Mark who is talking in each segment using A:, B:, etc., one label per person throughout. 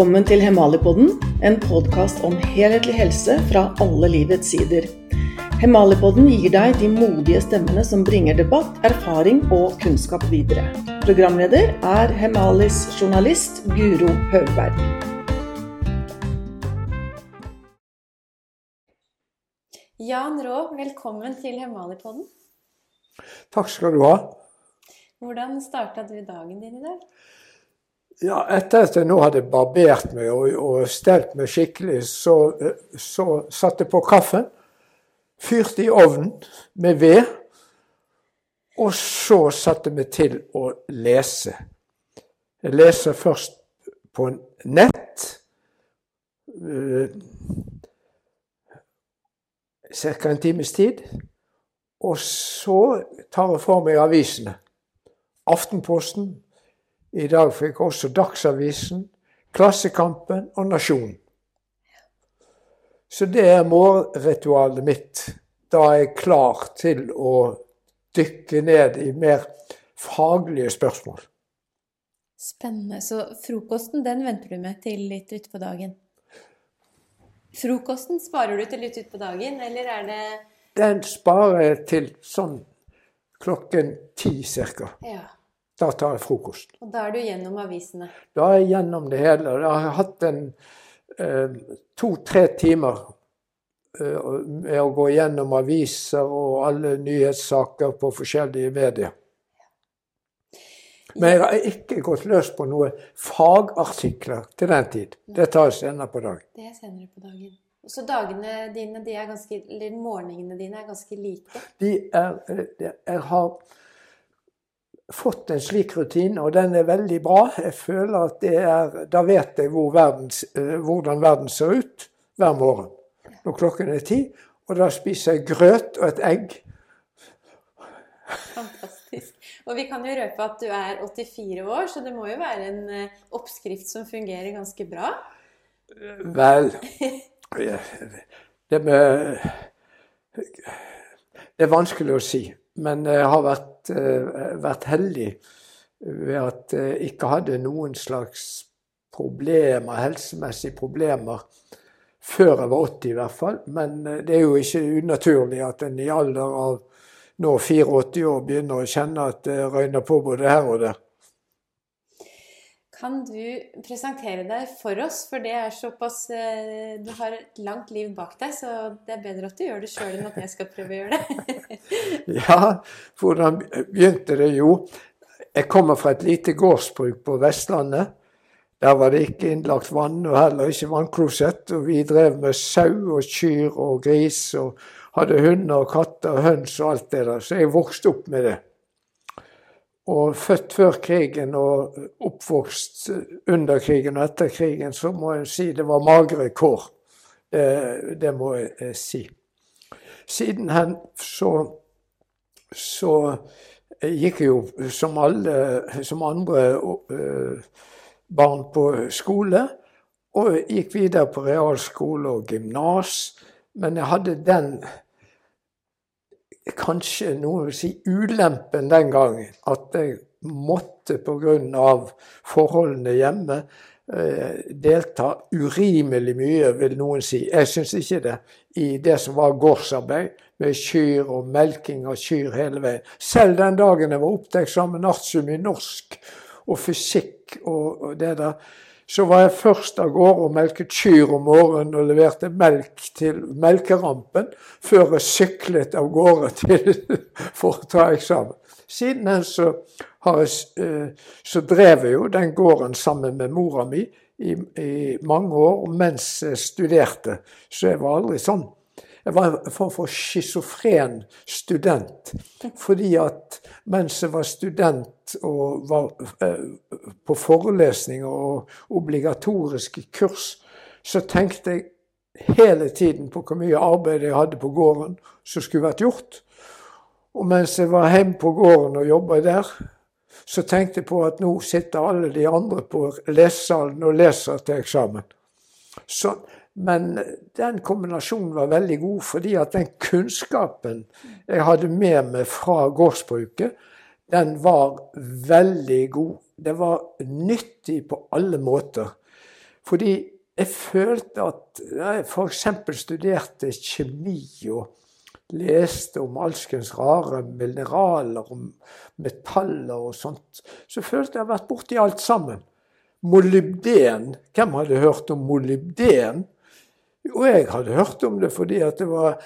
A: Velkommen til Hemalipodden, en podkast om helhetlig helse fra alle livets sider. Hemalipodden gir deg de modige stemmene som bringer debatt, erfaring og kunnskap videre. Programleder er Hemalis journalist Guro Høgberg.
B: Jan Rå, velkommen til Hemalipodden.
C: Takk skal du ha.
B: Hvordan starta du dagen din i dag?
C: Ja, etter at jeg nå hadde barbert meg og, og stelt meg skikkelig, så, så satte jeg på kaffen. Fyrte i ovnen med ved. Og så satte jeg meg til å lese. Jeg leser først på nett. Ca. en times tid. Og så tar jeg for meg avisene. Aftenposten. I dag fikk også Dagsavisen, Klassekampen og Nasjonen. Så det er morgenritualet mitt. Da er jeg klar til å dykke ned i mer faglige spørsmål.
B: Spennende. Så frokosten den venter du med til litt utpå dagen? Frokosten sparer du til litt utpå dagen, eller er det
C: Den sparer jeg til sånn klokken ti cirka.
B: Ja.
C: Da tar jeg frokost.
B: Og da er du gjennom avisene?
C: Da er jeg gjennom det hele. Da har jeg hatt en eh, to-tre timer eh, med å gå gjennom aviser og alle nyhetssaker på forskjellige medier. Men jeg har ikke gått løs på noen fagartikler til den tid. Det tar jeg senere på dagen.
B: Det er senere på dagen. Så dagene dine, de ganske, eller morgenene dine er ganske like?
C: De er, eh, jeg har fått en slik rutine, og den er veldig bra. Jeg føler at det er, Da vet jeg hvor verden, hvordan verden ser ut hver morgen når klokken er ti. Og da spiser jeg grøt og et egg.
B: Fantastisk. Og vi kan jo røpe at du er 84 år, så det må jo være en oppskrift som fungerer ganske bra?
C: Vel Det med Det er vanskelig å si. Men jeg har vært, vært heldig ved at jeg ikke hadde noen slags problemer, helsemessige problemer før jeg var 80 i hvert fall. Men det er jo ikke unaturlig at en i alder av nå 84 år begynner å kjenne at det røyner på både her og der.
B: Kan du presentere deg for oss, for det er såpass Du har et langt liv bak deg, så det er bedre at du gjør det sjøl enn at jeg skal prøve å gjøre det.
C: ja, hvordan begynte det? Jo, jeg kommer fra et lite gårdsbruk på Vestlandet. Der var det ikke innlagt vann, og heller ikke vannklosett. Og vi drev med sau og kyr og gris, og hadde hunder og katter og høns og alt det der. Så jeg vokste opp med det. Og født før krigen og oppvokst under krigen og etter krigen, så må jeg si det var magre kår. Det, det må jeg si. Sidenhen så, så gikk jeg jo som alle som andre barn på skole. Og gikk videre på realskole og gymnas. Men jeg hadde den kanskje noen vil si ulempen den gangen. At jeg måtte pga. forholdene hjemme delta urimelig mye, vil noen si. Jeg syns ikke det. I det som var gårdsarbeid, med kyr og melking av kyr hele veien. Selv den dagen jeg var opptatt sammen med artium i norsk og fysikk og det der, så var jeg først av gårde og melket kyr om morgenen og leverte melk til melkerampen, før jeg syklet av gårde til, for å ta eksamen. Siden den så, jeg, så drev jeg jo den gården sammen med mora mi i, i mange år mens jeg studerte. Så jeg var aldri sånn jeg var en form for schizofren student. Fordi at mens jeg var student og var på forelesninger og obligatoriske kurs, så tenkte jeg hele tiden på hvor mye arbeid jeg hadde på gården som skulle vært gjort. Og mens jeg var hjemme på gården og jobba der, så tenkte jeg på at nå sitter alle de andre på lesesalen og leser til eksamen. Så men den kombinasjonen var veldig god, fordi at den kunnskapen jeg hadde med meg fra gårdsbruket, den var veldig god. Det var nyttig på alle måter. Fordi jeg følte at jeg f.eks. studerte kjemi og leste om alskens rare mineraler og metaller og sånt, så følte jeg jeg hadde vært borti alt sammen. Molybden. Hvem hadde hørt om molybden? Og jeg hadde hørt om det fordi at det var,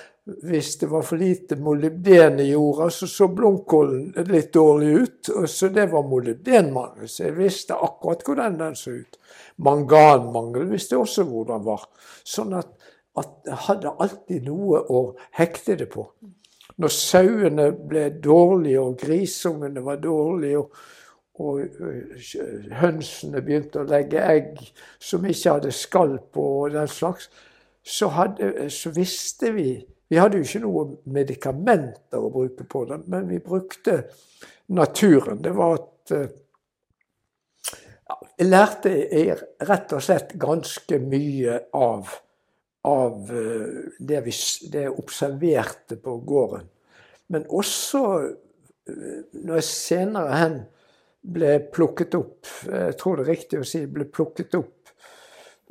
C: hvis det var for lite molybden i jorda, så så blomkålen litt dårlig ut. og Så det var molybdenmangel. Så jeg visste akkurat hvordan den så ut. Manganmangel visste også hvordan var. Sånn at, at jeg hadde alltid noe å hekte det på. Når sauene ble dårlige, og grisungene var dårlige, og, og hønsene begynte å legge egg som ikke hadde skall på, og den slags, så, hadde, så, visste vi Vi hadde jo ikke noen medikamenter å bruke på den, men vi brukte naturen. Det var at eh, ja, Jeg lærte jeg rett og slett ganske mye av, av eh, det, vi, det jeg observerte på gården. Men også eh, når jeg senere hen ble plukket opp Jeg tror det er riktig å si ble plukket opp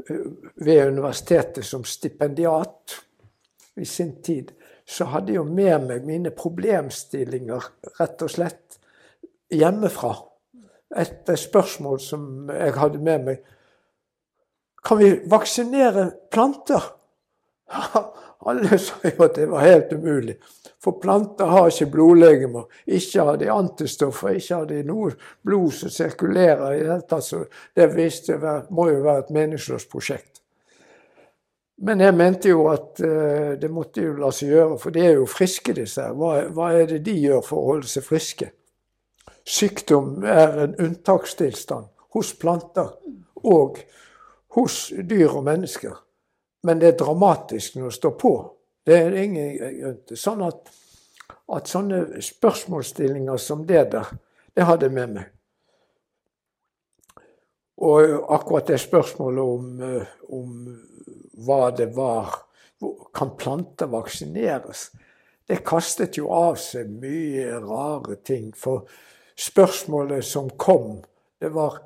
C: ved universitetet som stipendiat i sin tid, så hadde jeg jo med meg mine problemstillinger rett og slett hjemmefra. Et spørsmål som jeg hadde med meg Kan vi vaksinere planter? Alle sa jo at det var helt umulig. For planter har ikke blodlegemer. Ikke har de antistoffer, ikke har de noe blod som sirkulerer. i Det hele tatt, så det må jo være et meningsløst prosjekt. Men jeg mente jo at uh, det måtte jo la seg gjøre, for de er jo friske, disse her. Hva, hva, er det de gjør for å holde seg friske? Sykdom er en unntakstilstand hos planter og hos dyr og mennesker. Men det er dramatisk når det står på. Det er ingen grunn til. Sånn at, at, sånne spørsmålsstillinger som det der, det hadde jeg med meg. Og akkurat det spørsmålet om, eh, om hva det var Kan planter vaksineres? Det kastet jo av seg mye rare ting. For spørsmålet som kom, det var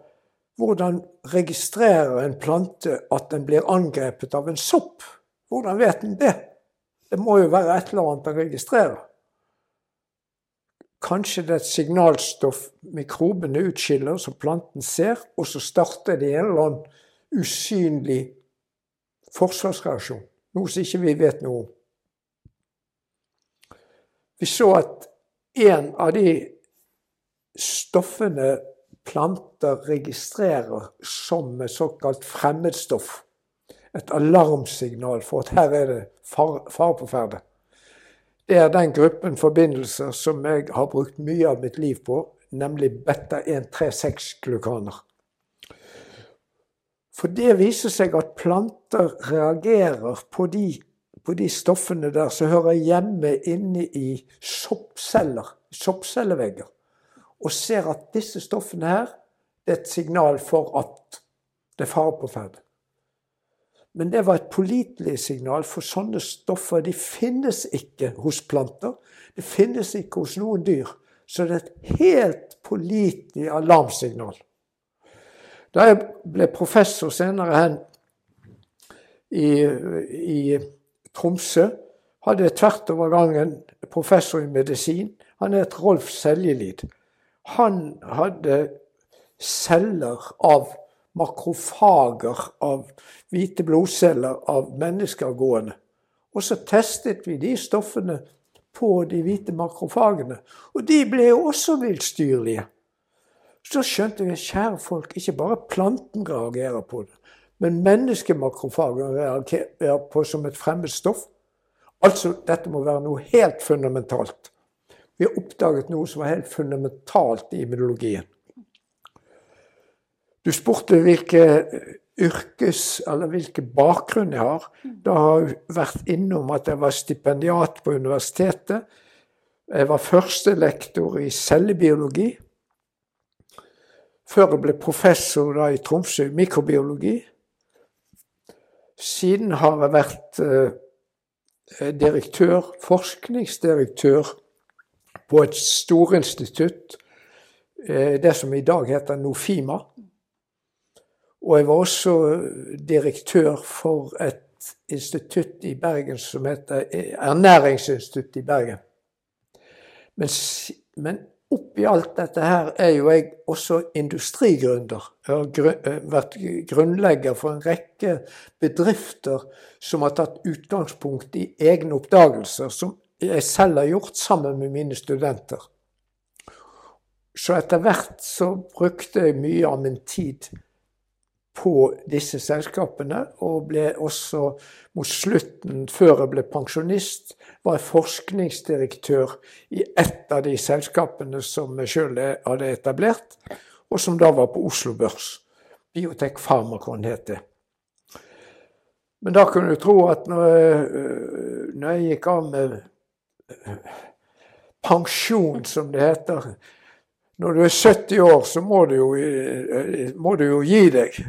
C: hvordan registrerer en plante at den blir angrepet av en sopp? Hvordan vet den det? Det må jo være et eller annet den registrerer. Kanskje det er et signalstoff mikrobene utskiller, som planten ser, og så starter det en eller annen usynlig forsvarsreaksjon. Noe som ikke vi vet noe om. Vi så at en av de stoffene planter registrerer som et såkalt fremmedstoff, et alarmsignal for at her er det fare far på ferde. Det er den gruppen forbindelser som jeg har brukt mye av mitt liv på, nemlig beta-136-glukaner. For det viser seg at planter reagerer på de, på de stoffene der som hører hjemme inne i soppceller, soppcellevegger, og ser at disse stoffene her det er et signal for at det er fare på ferde. Men det var et pålitelig signal, for sånne stoffer de finnes ikke hos planter. Det finnes ikke hos noen dyr. Så det er et helt pålitelig alarmsignal. Da jeg ble professor senere hen i, i Tromsø, hadde jeg tvert over gangen professor i medisin. Han het Rolf Seljelid. Han hadde celler av makrofager av hvite blodceller av mennesker gående. Og så testet vi de stoffene på de hvite makrofagene. Og de ble jo også viltstyrlige. Så skjønte vi kjære folk, ikke bare planten reagerer på det, men menneskemakrofagen reagerer på som et fremmed stoff. Altså, dette må være noe helt fundamentalt. Vi har oppdaget noe som var helt fundamentalt i immunologien. Du spurte hvilke yrkes, eller hvilken bakgrunn jeg har. Da har jeg vært innom at jeg var stipendiat på universitetet. Jeg var førstelektor i cellebiologi. Før jeg ble professor da i Tromsø i mikrobiologi. Siden har jeg vært eh, direktør, forskningsdirektør på et storinstitutt, eh, det som i dag heter Nofima Og jeg var også direktør for et institutt i Bergen som heter Ernæringsinstituttet i Bergen. Men, men oppi alt dette her er jo jeg også industrigründer. Jeg har grunn, vært grunnlegger for en rekke bedrifter som har tatt utgangspunkt i egne oppdagelser, som jeg selv har gjort sammen med mine studenter. Så etter hvert så brukte jeg mye av min tid på disse selskapene, og ble også mot slutten, før jeg ble pensjonist, var jeg forskningsdirektør i ett av de selskapene som jeg sjøl hadde etablert, og som da var på Oslo Børs. Biotek Pharmacon het det. Men da kunne du tro at når jeg, når jeg gikk av med pensjon, som det heter Når du er 70 år, så må du jo, må du jo gi deg.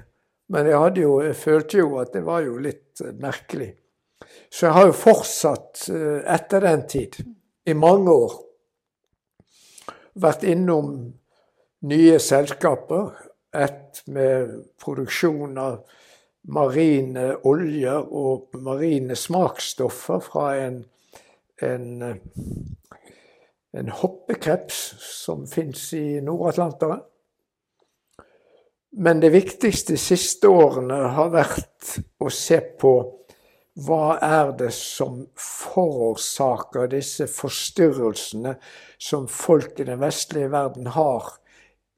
C: Men jeg, jo, jeg, følte jo at det var jo litt eh, merkelig. Så jeg har jo fortsatt eh, etter den tid, i mange år, vært innom nye selskaper. Et med produksjon av marine oljer og marine smaksstoffer fra en, en, eh, en hoppekreps som fins i Nord-Atlanteren. Men det viktigste de siste årene har vært å se på hva er det som forårsaker disse forstyrrelsene som folk i den vestlige verden har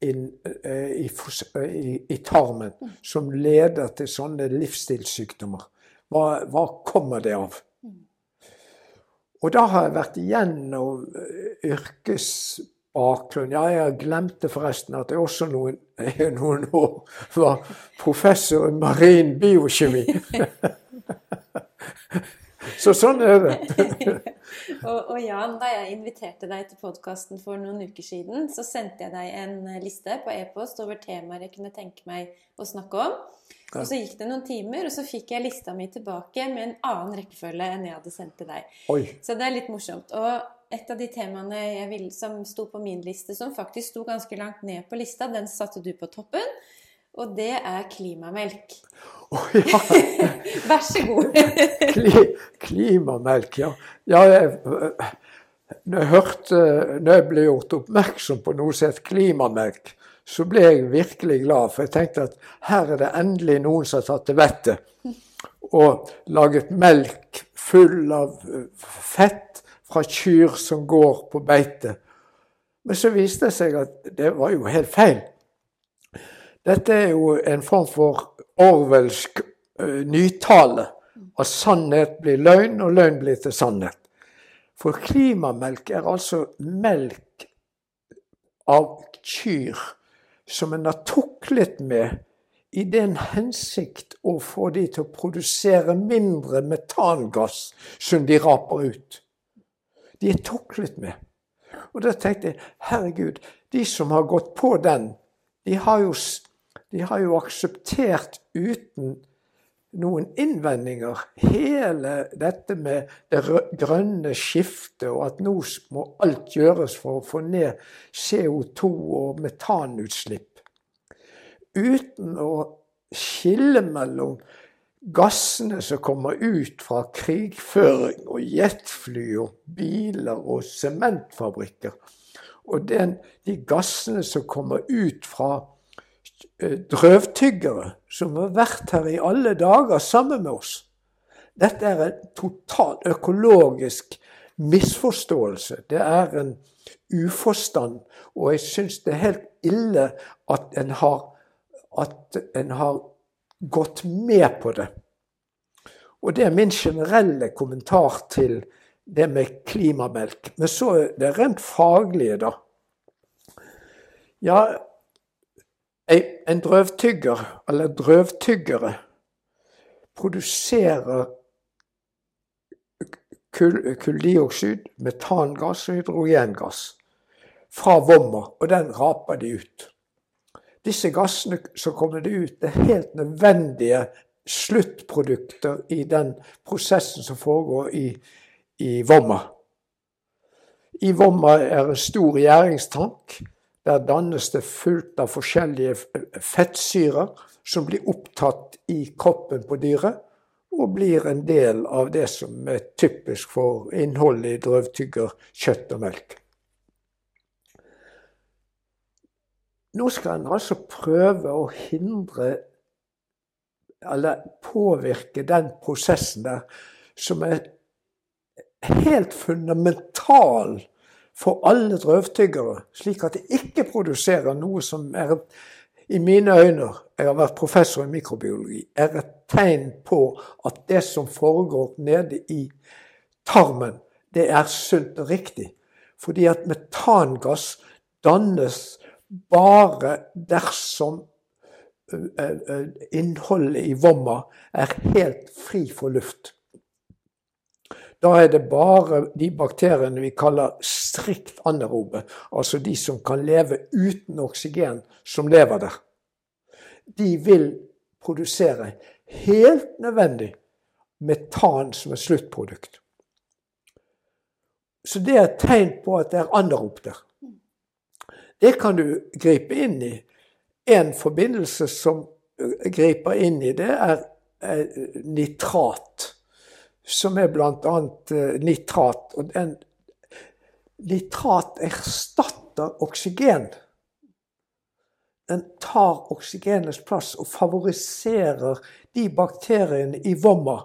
C: inn, uh, i, i, i, tarmen, som leder til sånne livsstilssykdommer. Hva, hva kommer det av? Og da har jeg vært igjennom yrkesbakgrunn. Ja, jeg glemte forresten at jeg også noen, noen år var professor i marin biokjemi. Så sånn er det.
B: og, og, Jan, da jeg inviterte deg til podkasten for noen uker siden, så sendte jeg deg en liste på e-post over temaer jeg kunne tenke meg å snakke om. Og så gikk det noen timer, og så fikk jeg lista mi tilbake med en annen rekkefølge enn jeg hadde sendt til deg.
C: Oi.
B: Så det er litt morsomt. Og et av de temaene vil, som sto på min liste, som faktisk sto ganske langt ned på lista, den satte du på toppen. Og det er klimamelk.
C: Oh, ja.
B: Vær så god.
C: Kli, klimamelk, ja. ja jeg, når, jeg hørte, når jeg ble gjort oppmerksom på noe som het klimamelk, så ble jeg virkelig glad. For jeg tenkte at her er det endelig noen som har tatt til vettet. Og laget melk full av eh, fett fra kyr som går på beite. Men så viste det seg at det var jo helt feil. Dette er jo en form for orwellsk uh, nytale. At sannhet blir løgn, og løgn blir til sannhet. For klimamelk er altså melk av kyr som en har tuklet med i den hensikt å få de til å produsere mindre metangass som de raper ut. De er tuklet med. Og da tenkte jeg herregud, de som har gått på den, de har jo, de har jo akseptert uten noen innvendinger hele dette med det grønne skiftet, og at nå må alt gjøres for å få ned CO2 og metanutslipp. Uten å skille mellom gassene som kommer ut fra krigføring og jetfly og biler og sementfabrikker, og den, de gassene som kommer ut fra drøvtyggere som har vært her i alle dager sammen med oss. Dette er en total økologisk misforståelse. Det er en uforstand. Og jeg syns det er helt ille at en, har, at en har gått med på det. Og det er min generelle kommentar til det med klimamelk. Men så er det rent faglige, da. Ja, en drøvtygger, eller drøvtyggere, produserer kulldioksid, metangass og hydrogengass fra vommer, og den raper de ut. Disse gassene som kommer det ut, er helt nødvendige sluttprodukter i den prosessen som foregår i, i vomma. I vomma er en stor gjæringstank Der dannes det fullt av forskjellige fettsyrer som blir opptatt i kroppen på dyret, og blir en del av det som er typisk for innholdet i drøvtygger, kjøtt og melk. Nå skal en altså prøve å hindre eller påvirke den prosessen der som er helt fundamental for alle drøvtyggere, slik at de ikke produserer noe som er i mine øyne, jeg har vært professor i mikrobiologi, er et tegn på at det som foregår nede i tarmen, det er sunt og riktig. Fordi at metangass dannes bare dersom innholdet i vomma er helt fri for luft. Da er det bare de bakteriene vi kaller strikt anaerobe, altså de som kan leve uten oksygen, som lever der. De vil produsere helt nødvendig metan som et sluttprodukt. Så det er et tegn på at det er anaerob der. Det kan du gripe inn i. En forbindelse som griper inn i det, er nitrat som er bl.a. Eh, nitrat. Og den, nitrat erstatter oksygen. Den tar oksygenets plass og favoriserer de bakteriene i vomma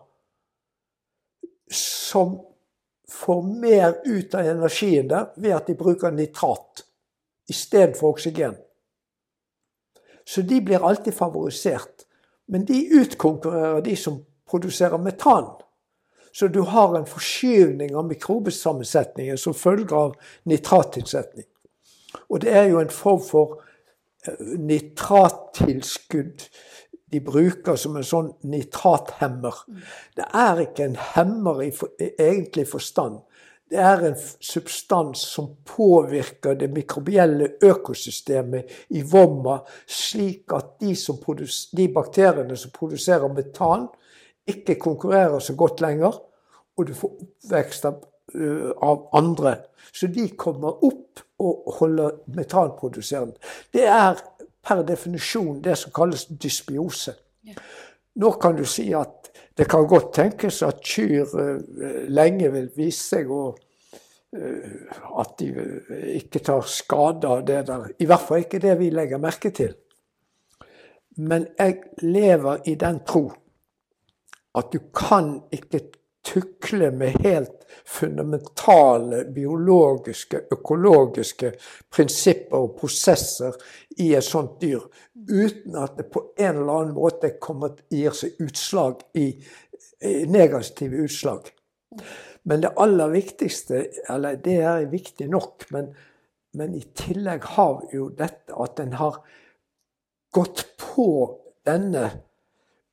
C: som får mer ut av energien der ved at de bruker nitrat istedenfor oksygen. Så de blir alltid favorisert. Men de utkonkurrerer de som produserer metan. Så du har en forskyvning av mikrobesammensetningen som følge av nitrattilsetning. Og det er jo en form for eh, nitrattilskudd de bruker som en sånn nitrathemmer. Det er ikke en hemmer i, i egentlig forstand. Det er en substans som påvirker det mikrobielle økosystemet i vomma, slik at de, de bakteriene som produserer metan, ikke konkurrerer så godt lenger, og du får oppvekst av, uh, av andre. Så de kommer opp og holder metanproduserende. Det er per definisjon det som kalles dysbiose. Ja. Nå kan du si at det kan godt tenkes at kyr uh, lenge vil vise seg å uh, at de ikke tar skade av det der. I hvert fall ikke det vi legger merke til. Men jeg lever i den tro at du kan ikke tukle med helt fundamentale biologiske, økologiske prinsipper og prosesser i et sånt dyr, uten at det på en eller annen måte kommer, gir seg utslag i, i negative utslag. Men det aller viktigste, eller det er viktig nok, men, men i tillegg har jo dette at en har gått på denne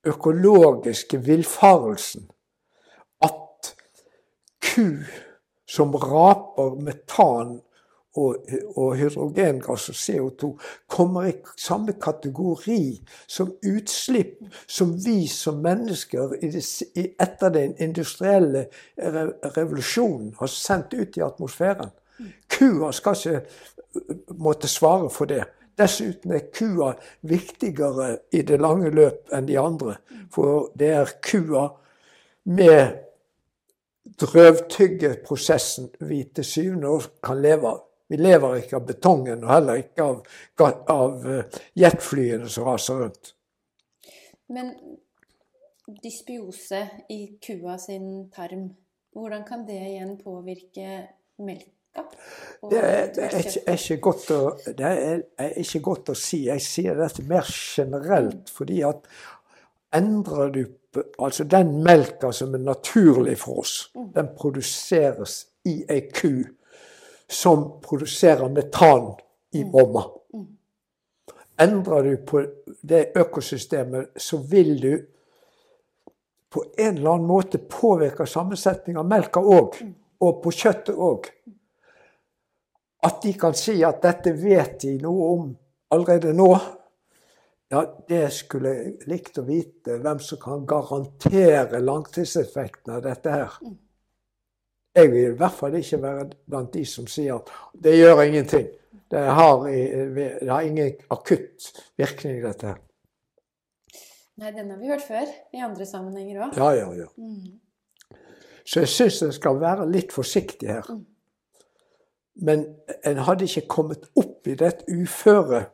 C: økologiske villfarelsen at ku som raper metan og, og hydrogengass og CO2, kommer i samme kategori som utslipp som vi som mennesker etter den industrielle revolusjonen har sendt ut i atmosfæren. Kua skal ikke måtte svare for det. Dessuten er kua viktigere i det lange løp enn de andre. For det er kua med drøvtyggeprosessen vi til syvende år kan leve av. Vi lever ikke av betongen, og heller ikke av, av eh, jetflyene som raser rundt.
B: Men dysbiose i kua sin tarm, hvordan kan det igjen påvirke melk?
C: Det er, det, er ikke, er ikke godt å, det er, ikke godt å si. Jeg sier dette mer generelt fordi at endrer du Altså den melka som er naturlig for oss, mm. den produseres i ei ku som produserer metan i. Mm. Mm. Endrer du på det økosystemet, så vil du på en eller annen måte påvirke sammensetningen av melka òg. Og på kjøttet òg. At de kan si at dette vet de noe om allerede nå, ja, det skulle jeg likt å vite. Hvem som kan garantere langtidseffekten av dette her. Jeg vil i hvert fall ikke være blant de som sier at det gjør ingenting. Det har, det har ingen akutt virkning, dette her.
B: Nei, den har vi hørt før i andre sammenhenger òg.
C: Ja, ja, ja.
B: Mm.
C: Så jeg syns en skal være litt forsiktig her.
B: Mm.
C: Men en hadde ikke kommet opp i dette uføret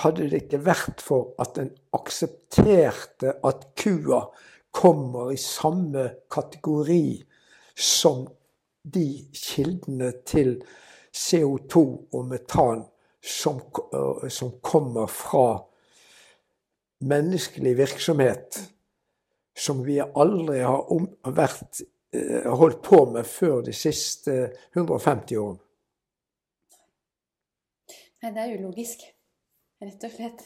C: hadde det ikke vært for at en aksepterte at kua kommer i samme kategori som de kildene til CO2 og metan som, som kommer fra menneskelig virksomhet som vi aldri har vært, eh, holdt på med før de siste 150 årene.
B: Nei, det er ulogisk, rett og slett.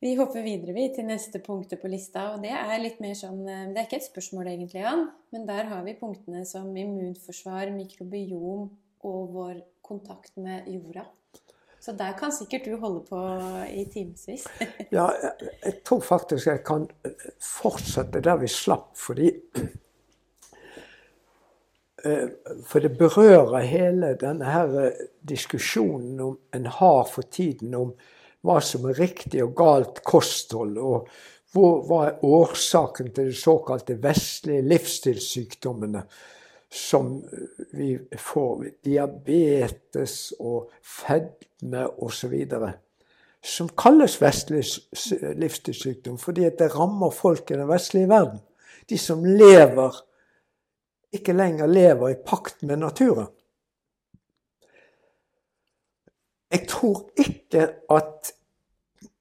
B: Vi hopper videre vi, til neste punktet på lista, og det er litt mer sånn eh, Det er ikke et spørsmål egentlig, Jan, men der har vi punktene som immunforsvar, mikrobiom og vår kontakt med jorda. Så der kan sikkert du holde på i timevis.
C: ja, jeg, jeg, tror faktisk jeg kan fortsette der vi slapp, fordi For det berører hele denne her eh, diskusjonen om en har for tiden om hva som er riktig og galt kosthold, og hvor, hva er årsaken til de såkalte vestlige livsstilssykdommene som vi får diabetes og fedme osv. Som kalles vestlig livsstilssykdom fordi det rammer folk i den vestlige verden. De som lever ikke lenger lever i pakt med naturen. Jeg tror ikke at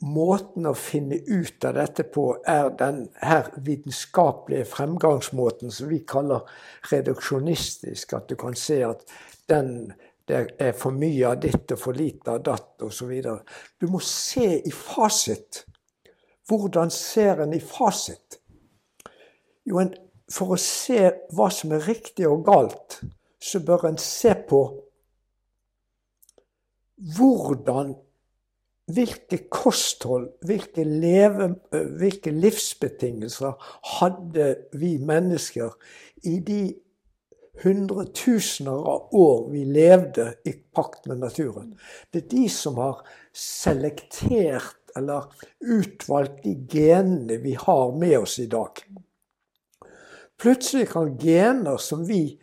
C: måten å finne ut av dette på er den her vitenskapelige fremgangsmåten som vi kaller reduksjonistisk. At du kan se at den, det er for mye av ditt og for lite av datt osv. Du må se i fasit. Hvordan ser en i fasit? Jo, en, for å se hva som er riktig og galt, så bør en se på hvordan hvilke kosthold, hvilke, leve, hvilke, livsbetingelser hadde vi mennesker i de hundretusener av år vi levde i pakt med naturen? Det er de som har selektert eller utvalgt de genene vi har med oss i dag. Plutselig kan gener som vi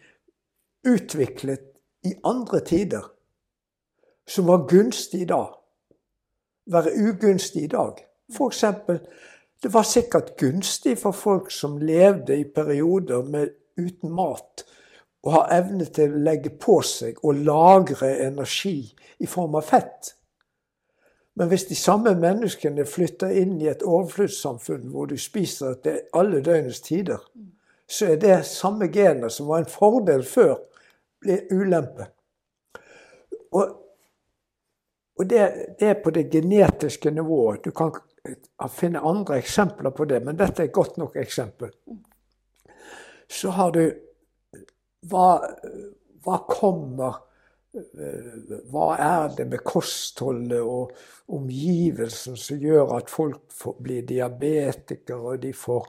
C: utviklet i andre tider, som var gunstige da, være ugunstig i dag. F.eks. det var sikkert gunstig for folk som levde i perioder med, uten mat, å ha evne til å legge på seg og lagre energi i form av fett. Men hvis de samme menneskene flytter inn i et overflødssamfunn hvor du spiser til alle døgnets tider, så er det samme gener som var en fordel før, blir ulempe. Og og det, det, er på det genetiske nivået. Du kan finne andre eksempler på det, men dette er et godt nok eksempel. Så har du hva, hva kommer Hva er det med kostholdet og omgivelsen som gjør at folk blir diabetikere, og de får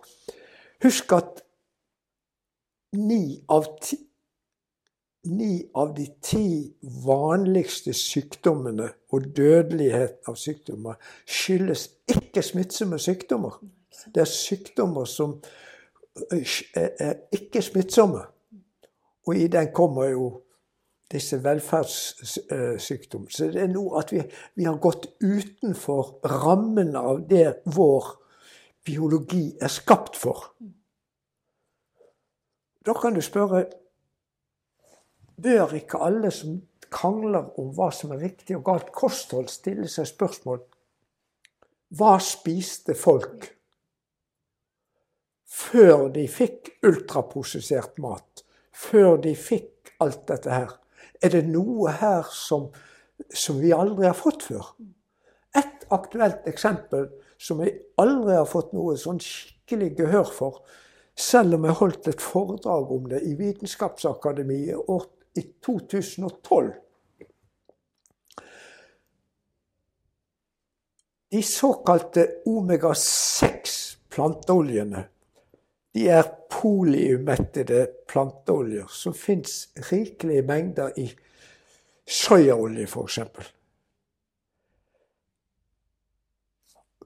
C: Husk at ni av ti ni av de ti vanligste sykdommene og dødelighet av sykdommer skyldes ikke smittsomme sykdommer. Det er sykdommer som er ikke smittsomme. Og i den kommer jo disse velferdssykdommene. Så det er noe at vi, vi har gått utenfor rammen av det vår biologi er skapt for. Da kan du spørre bør ikke alle som krangler om hva som er riktig og galt kosthold, stille seg spørsmål hva spiste folk før de fikk ultraprosessert mat? Før de fikk alt dette her? Er det noe her som, som vi aldri har fått før? Et aktuelt eksempel som jeg aldri har fått noe sånn skikkelig gehør for, selv om jeg holdt et foredrag om det i Vitenskapsakademiet i 2012. De såkalte omega-6 planteoljene de er poliumettede planteoljer som fins rikelige mengder i, soyaolje, f.eks.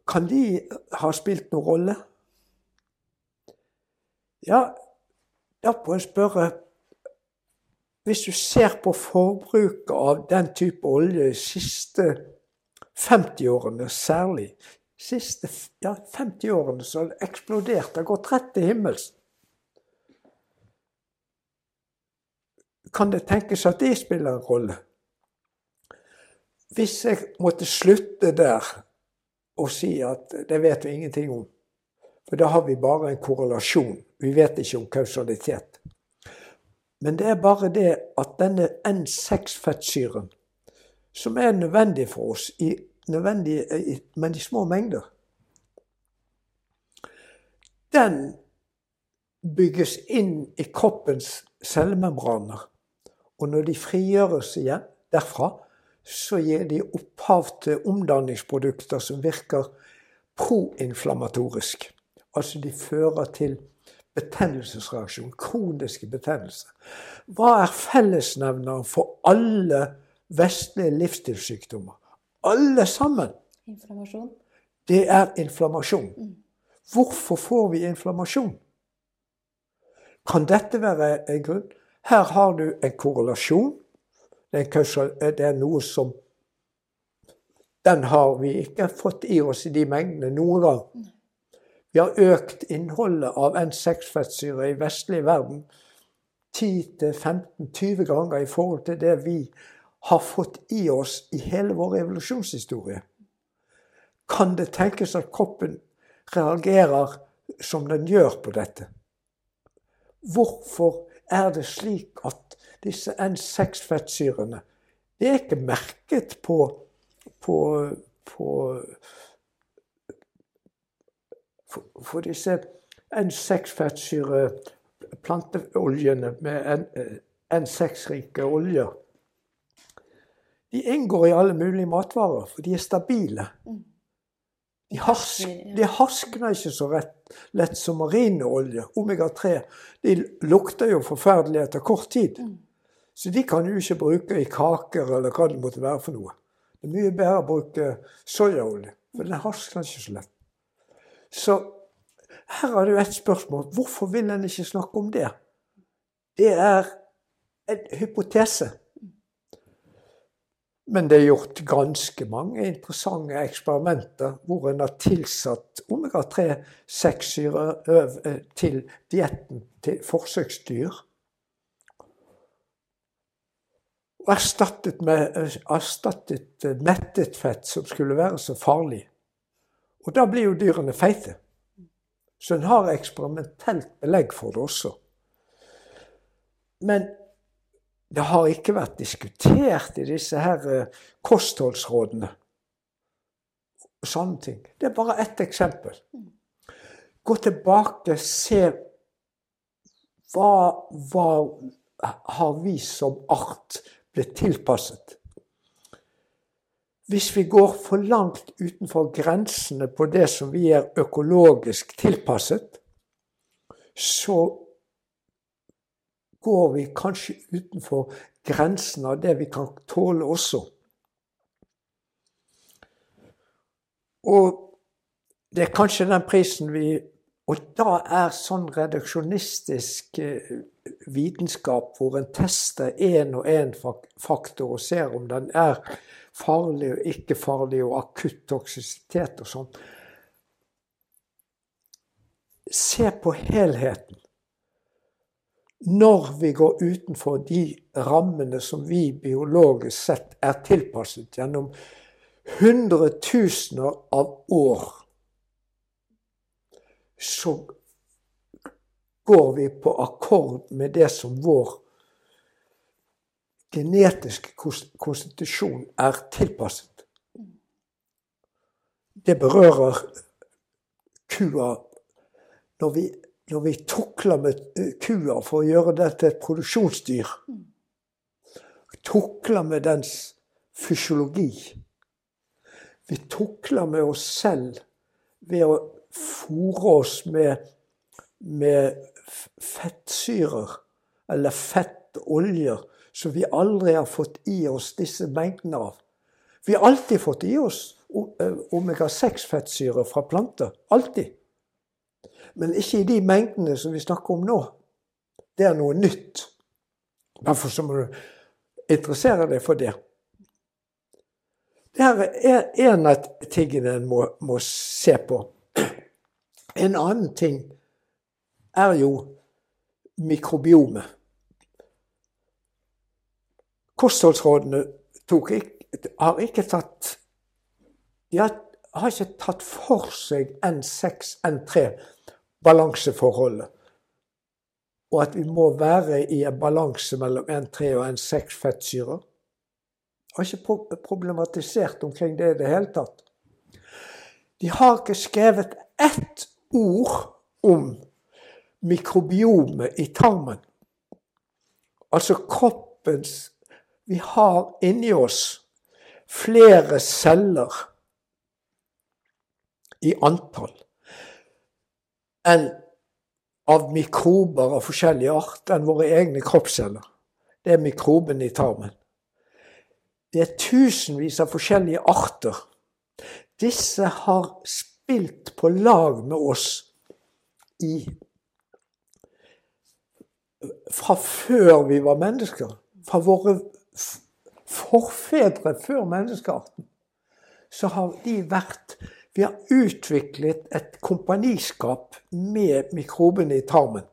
C: Kan de ha spilt noen rolle? Ja, da må jeg spørre Hvis du ser på forbruket av den type olje de siste 50 årene særlig siste ja, 50 årene så har det eksplodert. Det har gått rett til himmels. Kan det tenkes at det spiller en rolle? Hvis jeg måtte slutte der og si at det vet vi ingenting om, for da har vi bare en korrelasjon. Vi vet ikke om kausalitet. Men det er bare det at denne N6-fettsyren, som er nødvendig for oss, i nødvendig, men i små mengder, den bygges inn i kroppens cellemembraner. Og når de frigjøres igjen derfra, så gir de opphav til omdanningsprodukter som virker proinflamatorisk. Altså de fører til betennelsesreaksjon, kroniske betennelser. Hva er fellesnevneren for alle vestlige livsstilssykdommer? Alle sammen.
B: Inflammasjon.
C: Det er inflammasjon. Mm. Hvorfor får vi inflammasjon? Kan dette være en grunn? Her har du en korrelasjon. Det er, det er noe som Den har vi ikke fått i oss i de mengdene noen gang. Vi har økt innholdet av N6-fettsyre i vestlig verden 10-15-20 ganger i forhold til det vi har fått i oss i hele vår evolusjonshistorie. Kan det tenkes at kroppen reagerer som den gjør på dette? Hvorfor er det slik at disse N6-fettsyrene Det er ikke merket på, på, på for, for disse N6-fettsyre planteoljene med N6-rike oljer De inngår i alle mulige matvarer, for de er stabile. De, harsk, de harskner ikke så rett, lett som marineolje. Omega-3 de lukter jo forferdelig etter kort tid. Så de kan du ikke bruke i kaker eller hva det måtte være for noe. Det er mye bedre å bruke soyaolje, for den harskner ikke så lett. Så her har du et spørsmål. Hvorfor vil en ikke snakke om det? Det er en hypotese. Men det er gjort ganske mange interessante eksperimenter hvor en har tilsatt omega-3-6-syre eh, til dietten til forsøksdyr. Og erstattet, med, eh, erstattet mettet fett, som skulle være så farlig. Og da blir jo dyrene feite. Så en har eksperimentelt belegg for det også. Men det har ikke vært diskutert i disse her eh, kostholdsrådene. Sånne ting. Det er bare ett eksempel. Gå tilbake, se hva, hva har vi som art blitt tilpasset? Hvis vi går for langt utenfor grensene på det som vi er økologisk tilpasset, så går vi kanskje utenfor grensen av det vi kan tåle også. Og det er kanskje den prisen vi Og da er sånn reduksjonistisk eh, vitenskap hvor en tester én og én faktor og ser om den er farlig og ikke farlig, og akutt toksisitet og sånn. Se på helheten. Når vi går utenfor de rammene som vi biologisk sett er tilpasset gjennom hundretusener av år, så går vi på akkord med det som vår genetiske konstitusjon er tilpasset. Det berører kua når vi, når vi tukler med eh, kua for å gjøre det til et produksjonsdyr. Tukler med dens fysiologi. Vi tukler med oss selv ved å fòre oss med, med fettsyrer eller fett fett og oljer som vi aldri har fått i oss disse mengdene av. Vi har alltid fått i oss eh, omega-6-fettsyre fra planter. Alltid. Men ikke i de mengdene som vi snakker om nå. Det er noe nytt. Derfor så må du interessere deg for det. Det her er en av tingene en må, må se på. En annen ting er jo mikrobiomet. Kostholdsrådene ikke, har ikke tatt De har, har ikke tatt for seg N6, N3, balanseforholdet. Og at vi må være i en balanse mellom N3 og N6 fettsyrer. Har ikke problematisert omkring det i det hele tatt. De har ikke skrevet ett ord om mikrobiomet i tarmen. Altså kroppens Vi har inni oss flere celler i antall enn av mikrober av forskjellig art enn våre egne kroppsceller. Det er mikroben i tarmen. Det er tusenvis av forskjellige arter. Disse har spilt på lag med oss i fra før vi var mennesker. Fra våre forfedre før menneskearten. Så har de vært Vi har utviklet et kompaniskap med mikrobene i tarmen.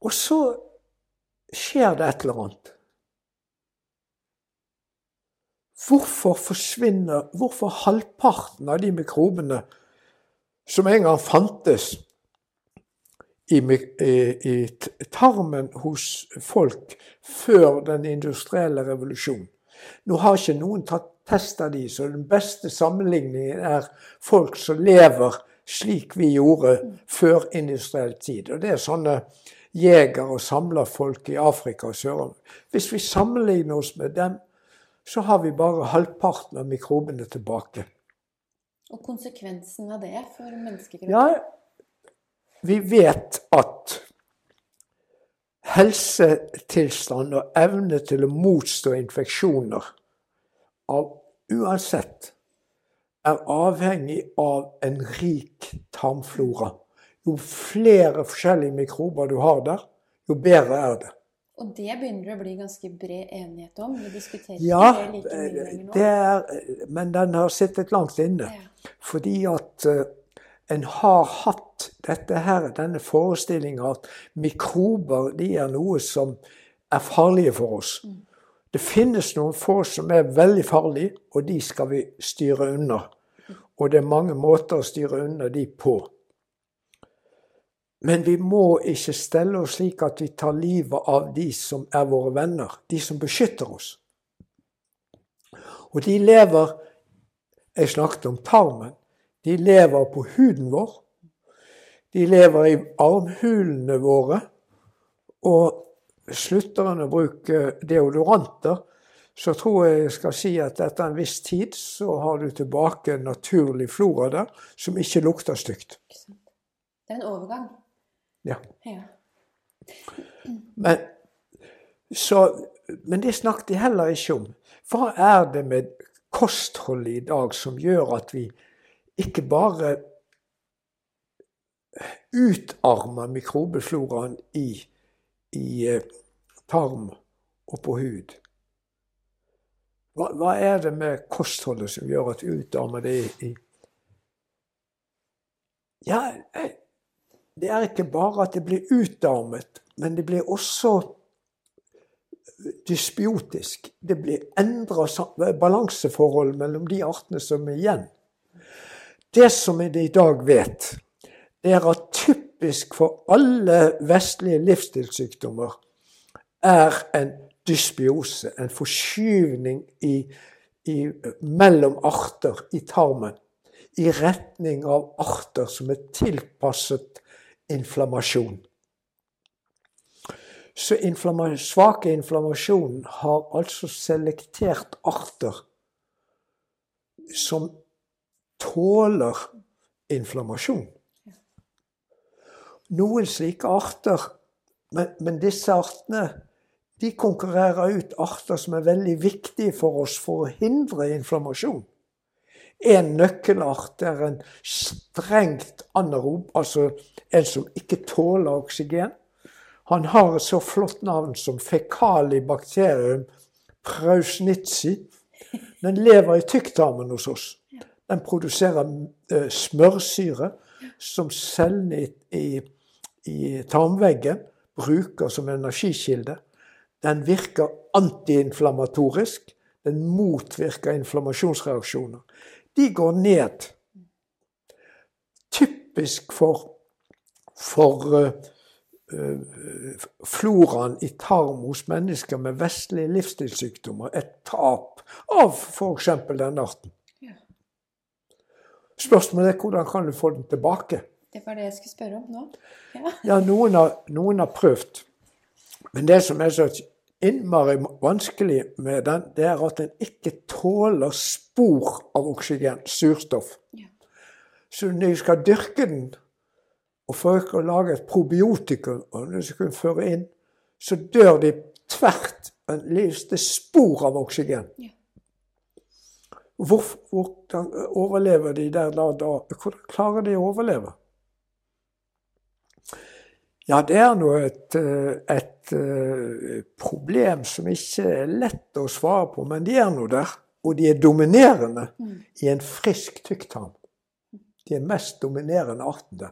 C: Og så skjer det et eller annet. Hvorfor forsvinner Hvorfor halvparten av de mikrobene som en gang fantes i, i, i tarmen hos folk før den industrielle revolusjonen Nå har ikke noen tatt test av de, så den beste sammenligningen er folk som lever slik vi gjorde før industriell tid. Og det er sånne jeger- og samlerfolk i Afrika og Sør-Amerika. Hvis vi sammenligner oss med dem, så har vi bare halvparten av mikrobene tilbake.
B: Og konsekvensen av det for menneskekroppen?
C: Ja, vi vet at helsetilstand og evne til å motstå infeksjoner av uansett er avhengig av en rik tarmflora. Jo flere forskjellige mikrober du har der, jo bedre er det.
B: Og det begynner det å bli ganske bred enighet om? Vi diskuterer
C: ja,
B: ikke det like mye lenger nå?
C: Er, men den har sittet langt inne. Ja. Fordi at uh, en har hatt dette her, denne forestillinga at mikrober de er noe som er farlige for oss. Mm. Det finnes noen få som er veldig farlige, og de skal vi styre unna. Og det er mange måter å styre unna de på. Men vi må ikke stelle oss slik at vi tar livet av de som er våre venner, de som beskytter oss. Og de lever Jeg snakket om tarmen. De lever på huden vår. De lever i armhulene våre. Og slutter en å bruke deodoranter, så tror jeg jeg skal si at etter en viss tid så har du tilbake en naturlig flora der som ikke lukter stygt.
B: Det er en overgang.
C: Ja. ja. Men, så, men det snakket de heller ikke om. Hva er det med kostholdet i dag som gjør at vi ikke bare utarmer mikrobefloraen i, i eh, tarm og på hud? Hva, hva, er det med kostholdet som gjør at vi utarmer det i, i Ja, jeg, det er ikke bare at det blir utarmet, men det blir også dysbiotisk. Det blir endra balanseforhold mellom de artene som er igjen. Det som vi i dag vet, det er at typisk for alle vestlige livsstilssykdommer er en dysbiose, en forskyvning i, i, mellom arter i tarmen. I retning av arter som er tilpasset inflammasjon. Så inflamma svake inflammasjon har altså selektert arter som tåler inflammasjon. noen slike arter, men, men disse artene de konkurrerer ut arter som er veldig viktige for oss for å hindre inflammasjon. En nøkkelart er en strengt anarob, altså en som ikke tåler oksygen. Han har et så flott navn som fekalibakterium prausnitzi. Den lever i tykktarmen hos oss. Den produserer uh, smørsyre som cellene i, i tarmveggen bruker som energikilde. Den virker antiinflamatorisk. Den motvirker inflammasjonsreaksjoner. De går ned. Typisk for, for uh, uh, floraen i tarm hos mennesker med vestlige livsstilssykdommer et tap av f.eks. den arten. Spørsmålet er hvordan kan du få den tilbake?
B: Det var det jeg skulle spørre om nå.
C: Ja, ja noen, har, noen, har, prøvd. Men det som er så innmari vanskelig med den, det er at den ikke tåler spor av oksygen, surstoff. Ja. Så når du skal dyrke den og forsøke å lage et probiotikum og du skal føre inn, så dør de tvert en lite spor av oksygen. Ja. Hvor, hvordan overlever de der da, da? Hvordan klarer de å overleve? Ja, det er nå et, eh, et, eh, problem som ikke er lett å svare på, men de er nå der. Og de er dominerende mm. i en frisk tykktarm. De er mest dominerende arten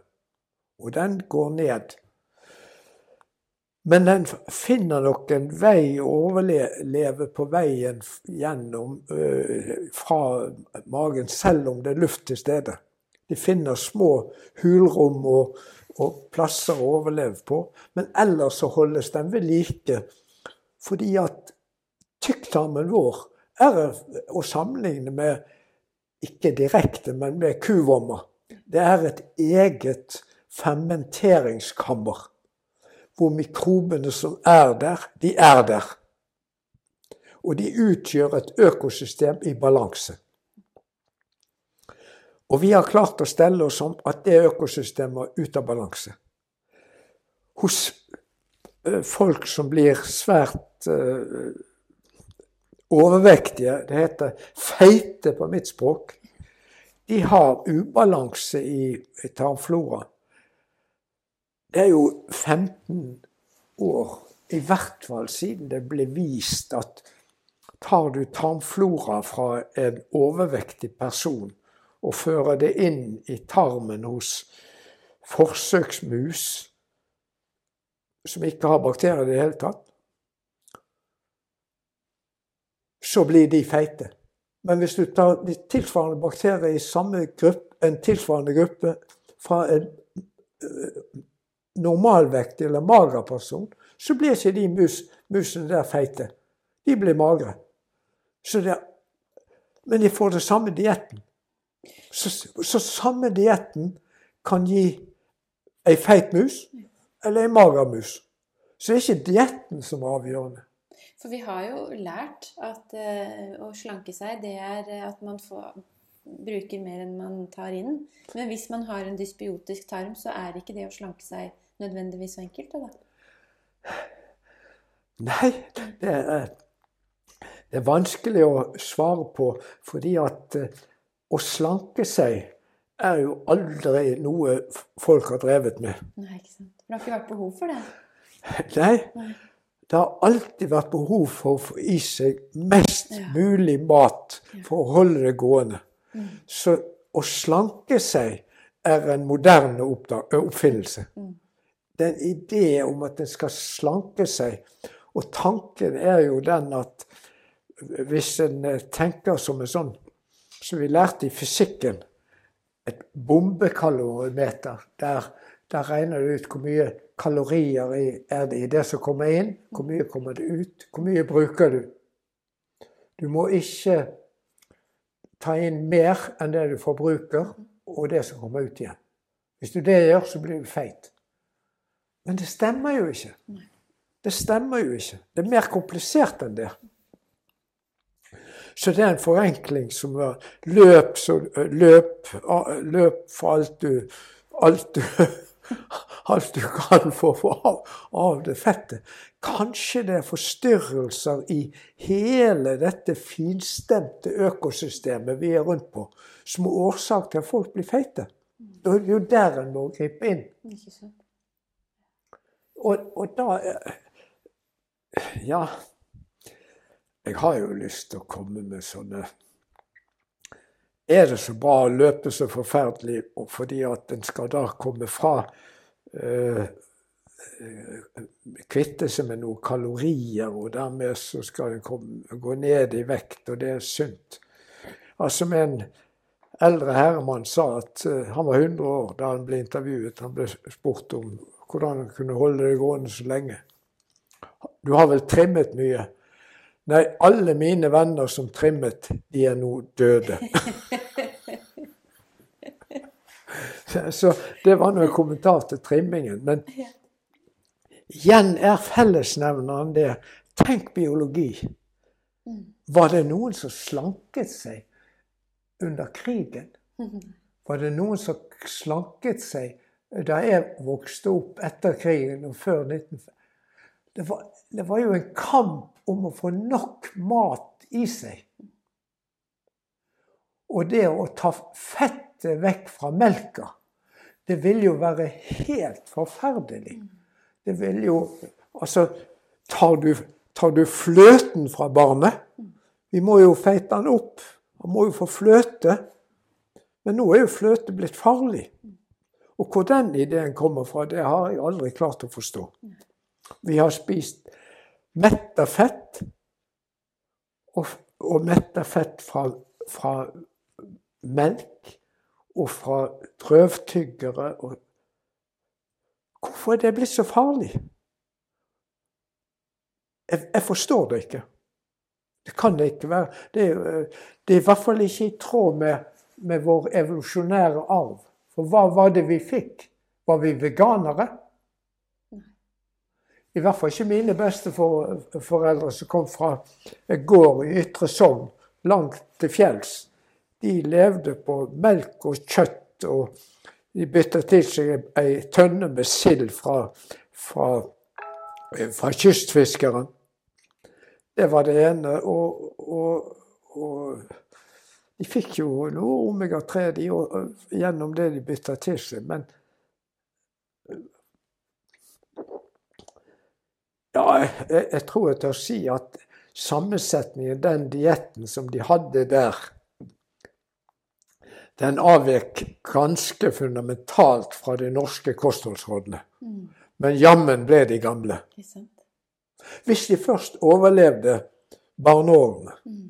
C: Og den går ned. Men den finner nok en vei å overleve på veien gjennom øh, fra magen, selv om det er luft til stede. De finner små hulrom og og plasser å overleve på. Men ellers så holdes den ved like. Fordi at tykktarmen vår er å sammenligne med ikke direkte, men med kuvommer. Det er et eget fermenteringskammer. Hvor mikrobene som er der, de er der. Og de utgjør et økosystem i balanse. Og vi har klart å stelle oss om at det økosystemet er ute av balanse. Hos eh, folk som blir svært uh, overvektige, det heter feite på mitt språk, de har ubalanse i, tarmfloraen. Det er jo 15 år, i hvert fall siden det ble vist at tar du tarmflora fra en overvektig person, og fører det inn i tarmen hos forsøksmus som ikke har bakterier i det hele tatt, så blir de feite. Men hvis du tar de tilsvarende bakterier i samme gruppe, en tilsvarende gruppe fra en uh, normalvektig eller mager person, så blir ikke de mus, musene der feite. De blir magre. Det, men de får det samme dietten. Så, så samme dietten kan gi ei feit mus eller ei mager mus. Så det er ikke dietten som er avgjørende.
B: For vi har jo lært at uh, å slanke seg, det er at man får, bruker mer enn man tar inn. Men hvis man har en dysbiotisk tarm, så er ikke det å slanke seg nødvendigvis så enkelt? Da?
C: Nei, det er, det er vanskelig å svare på fordi at uh, å slanke seg er jo aldri noe folk har drevet med.
B: Nei, ikke sant. Det har ikke vært behov for det?
C: Nei. Nei. Det har alltid vært behov for å få i seg mest ja. mulig mat for å holde det gående. Mm. Så å slanke seg er en moderne oppfinnelse. Mm. Det er en idé om at en skal slanke seg. Og tanken er jo den at hvis en eh, tenker som en sånn som vi lærte i fysikken, et bombekalorimeter. Der, der regner du ut hvor mye kalorier er det i det som kommer inn, hvor mye kommer det ut, hvor mye bruker du. Du må ikke ta inn mer enn det du forbruker, og det som kommer ut igjen. Hvis du det gjør, så blir du feit. Men det stemmer jo ikke. Det stemmer jo ikke. Det er mer komplisert enn det. Så det er en forenkling som var løp, så, løp, løp for alt du, alt du alt du kan få av, av det fettet. Kanskje det er forstyrrelser i hele dette finstemte økosystemet vi er rundt på, som er årsak til at folk blir feite. Det er jo der en må gripe inn. Og, og da Ja. Jeg har jo lyst til å komme med sånne Er det så bra å løpe så forferdelig fordi at en skal da komme fra øh, kvitte seg med noen kalorier, og dermed så skal en gå ned i vekt, og det er sunt. Altså med en eldre herremann sa at uh, han var 100 år da han ble intervjuet. Han ble spurt om hvordan han kunne holde det gående så lenge. Du har vel trimmet mye? Nei, alle mine venner som trimmet, de er nå døde. Så det var nå en kommentar til trimmingen. Men igjen er fellesnevneren det. Tenk biologi. Var det noen som slanket seg under krigen? Var det noen som slanket seg da jeg vokste opp etter krigen og før 1950? Det var, det var jo en kamp om å få nok mat i seg. Og det å ta fettet vekk fra melka, det vil jo være helt forferdelig. Det vil jo Altså, tar du, tar du fløten fra barnet Vi må jo feite den opp. Han må jo få fløte. Men nå er jo fløte blitt farlig. Og hvor den ideen kommer fra, det har jeg aldri klart å forstå. Vi har spist metta fett, og, og metta fett fra, fra, melk og fra drøvtyggere. Og Hvorfor er det blitt så farlig? Jeg, jeg, forstår det ikke. Det kan det ikke være. Det det er i hvert fall ikke i tråd med, med vår evolusjonære arv. For hva var det vi fikk? Var vi veganere? I hvert fall ikke mine besteforeldre som kom fra en gård i Ytre Sogn, langt til fjells. De levde på melk og kjøtt, og de bytta til seg ei tønne med sild fra, fra, fra, kystfiskeren. Det var det ene. Og, og, og de fikk jo noe omega-3 gjennom det de bytta til seg. men Ja, jeg, jeg tror jeg tør si at sammensetningen, den dietten som de hadde der, den avvek ganske fundamentalt fra de norske kostholdsrådene. Mm. Men jammen ble de gamle. Hvis de først overlevde barneårene mm.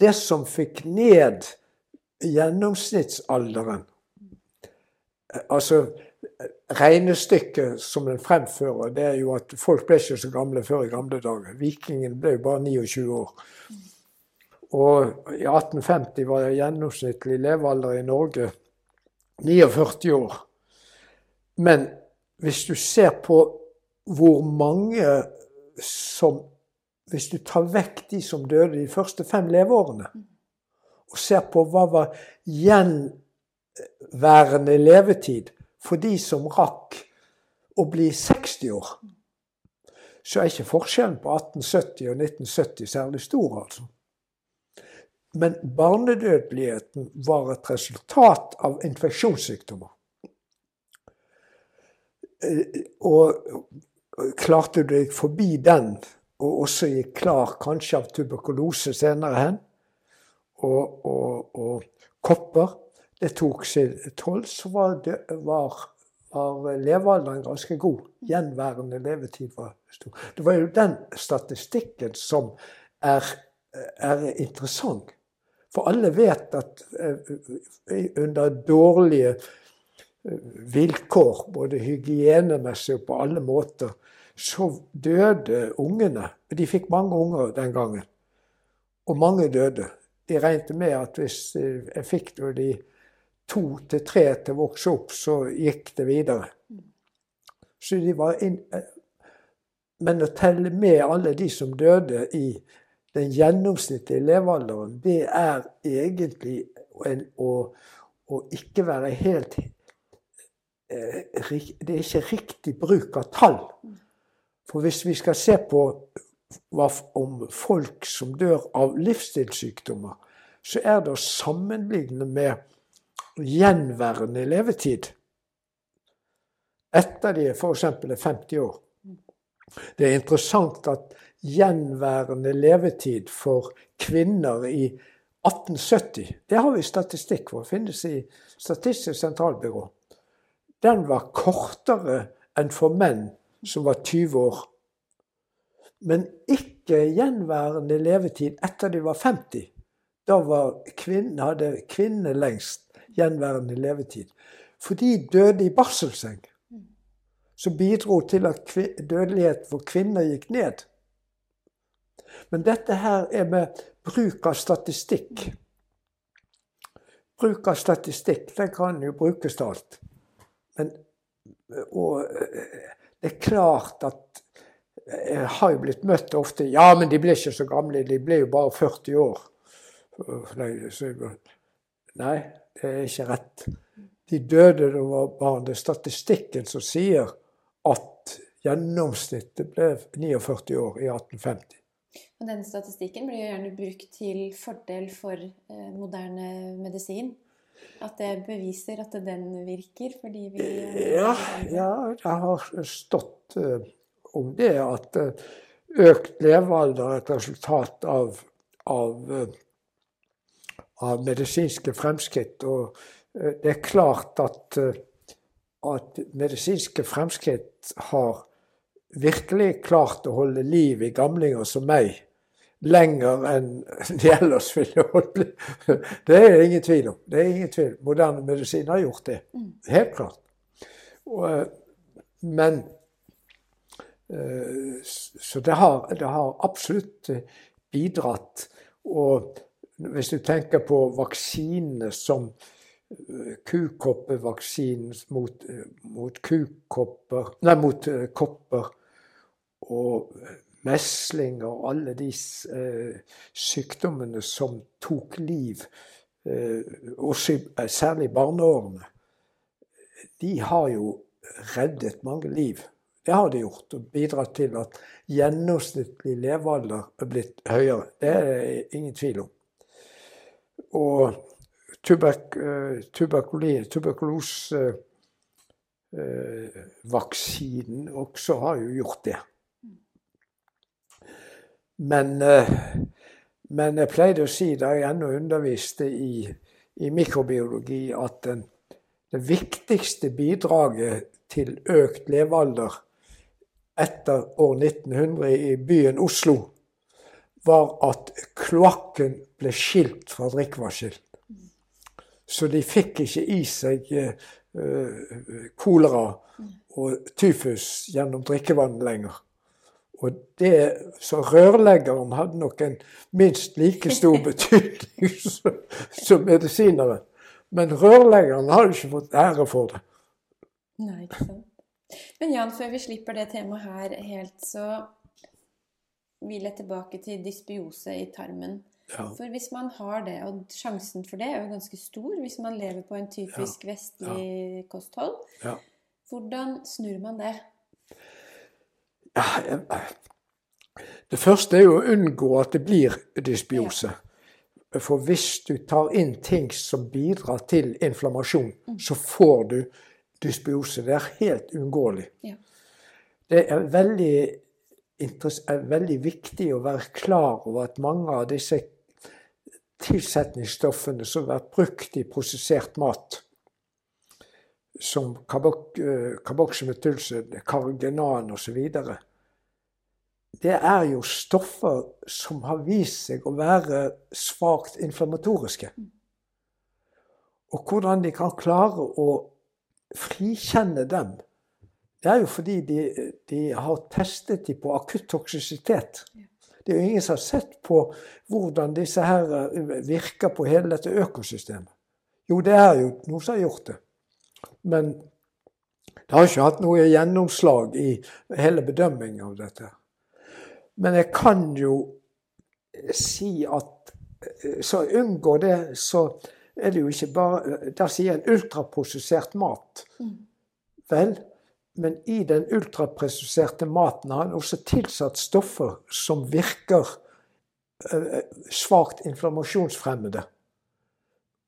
C: Det som fikk ned gjennomsnittsalderen Altså regnestykket som den fremfører, det er jo at folk ble ikke så gamle før i gamle dager. Vikingen ble jo bare 29 år. Og i 1850 var det gjennomsnittlig levealder i Norge 49 år. Men hvis du ser på hvor mange som Hvis du tar vekk de som døde de første fem leveårene, og ser på hva var gjenværende levetid, for de som rakk å bli 60 år, så er ikke forskjellen på 1870 og 1970 særlig stor, altså. Men barnedødeligheten var et resultat av infeksjonssykdommer. Eh, og klarte du deg forbi den, og også gikk klar kanskje av tuberkulose senere hen, og, og, og kopper, det tok sin toll, så var, det, var, var levealderen ganske god. Gjenværende levetid var stor. Det var jo den statistikken som er, er interessant. For alle vet at uh, under dårlige uh, vilkår, både hygienemessig og på alle måter, så døde ungene. De fikk mange unger den gangen. Og mange døde. De regnet med at hvis jeg fikk de to til tre til å vokse opp, så gikk det videre. Så de var inn, eh, men å telle med alle de som døde i den gjennomsnittlige levealderen, det er egentlig en, å, å, ikke være helt det er ikke riktig bruk av tall. For hvis vi skal se på om folk som dør av livsstilssykdommer, så er det å sammenligne med gjenværende levetid etter de f.eks. er 50 år. Det er interessant at gjenværende levetid for kvinner i 1870 Det har vi statistikk for, finnes i Statistisk sentralbyrå. Den var kortere enn for menn som var 20 år. Men ikke gjenværende levetid etter de var 50. Da kvinne, hadde kvinnene lengst gjenværende levetid. For de døde i barselseng. Som bidro til at dødelighet for kvinner gikk ned. Men dette her er med bruk av statistikk. Bruk av statistikk, den kan jo brukes til alt. Men, og det er klart at jeg har jo blitt møtt ofte Ja, men de ble ikke så gamle, de ble jo bare 40 år. Nei, det er ikke rett. De døde da var barn. Det er statistikken som sier at gjennomsnittet ble 49 år i 1850.
B: Og denne statistikken blir jo gjerne brukt til fordel for eh, moderne medisin. At det beviser at den virker, fordi vi
C: Ja, ja jeg har stått eh, om det at eh, økt levealder er et resultat av, av, uh, av medisinske fremskritt. Og det er klart at, at medisinske fremskritt har virkelig klart å holde liv i gamlinger som meg lenger enn de ellers ville holdt Det er det ingen tvil om. Det er ingen tvil. Moderne medisin har gjort det. Mm. Helt klart. Og, eh, men eh, Så det har, det har absolutt bidratt. Og hvis du tenker på vaksinene som eh, kukoppevaksinen mot, mot kukopper Nei, mot kopper og mesling og alle de eh, sykdommene som tok liv, eh, også eh, særlig barneårene, de har jo reddet mange liv. Det har de gjort, og bidratt til at gjennomsnittlig levealder er blitt høyere. Det er det ingen tvil om. Og tuberk eh, tuberkulosevaksinen eh, også har jo gjort det. Men, eh, men, jeg pleide å si da jeg ennå underviste i, i mikrobiologi, at den, det viktigste bidraget til økt levealder etter år 1900 i byen Oslo, var at kloakken ble skilt fra drikkevannsskilt. Så de fikk ikke i seg uh, kolera og tyfus gjennom drikkevann lenger. Og det, Så rørleggeren hadde nok en minst like stor betydning som, som medisineren. Men rørleggeren hadde ikke fått ære for det.
B: Nei, ikke sant. Men Jan, før vi slipper det temaet her helt, så vil jeg tilbake til dysbiose i tarmen. Ja. For hvis man har det, og sjansen for det er jo ganske stor hvis man lever på en typisk ja. vestlig ja. kosthold, hvordan snur man det?
C: Det første er jo å unngå at det blir dysbiose. For hvis du tar inn ting som bidrar til inflammasjon, mm. så får du dysbiose. Det er helt uunngåelig. Det er veldig, er veldig viktig å være klar over at mange av disse tilsetningsstoffene som har vært brukt i prosessert mat, som karboksymetylse, kargenan osv. Det er jo stoffer som har vist seg å være svakt inflammatoriske. Og hvordan de kan klare å frikjenne dem, det er jo fordi de, de har testet dem på akutt toksisitet. Det er jo ingen som har sett på hvordan disse her virker på hele dette økosystemet. Jo, det er jo noen som har gjort det. Men det har ikke hatt noe gjennomslag i hele bedømmingen av dette. Men jeg kan jo si at så unngå det, så er det jo ikke bare Da sier en ultraprosessert mat. Mm. Vel, men i den ultrapresiserte maten har han også tilsatt stoffer som virker uh, svakt inflammasjonsfremmende.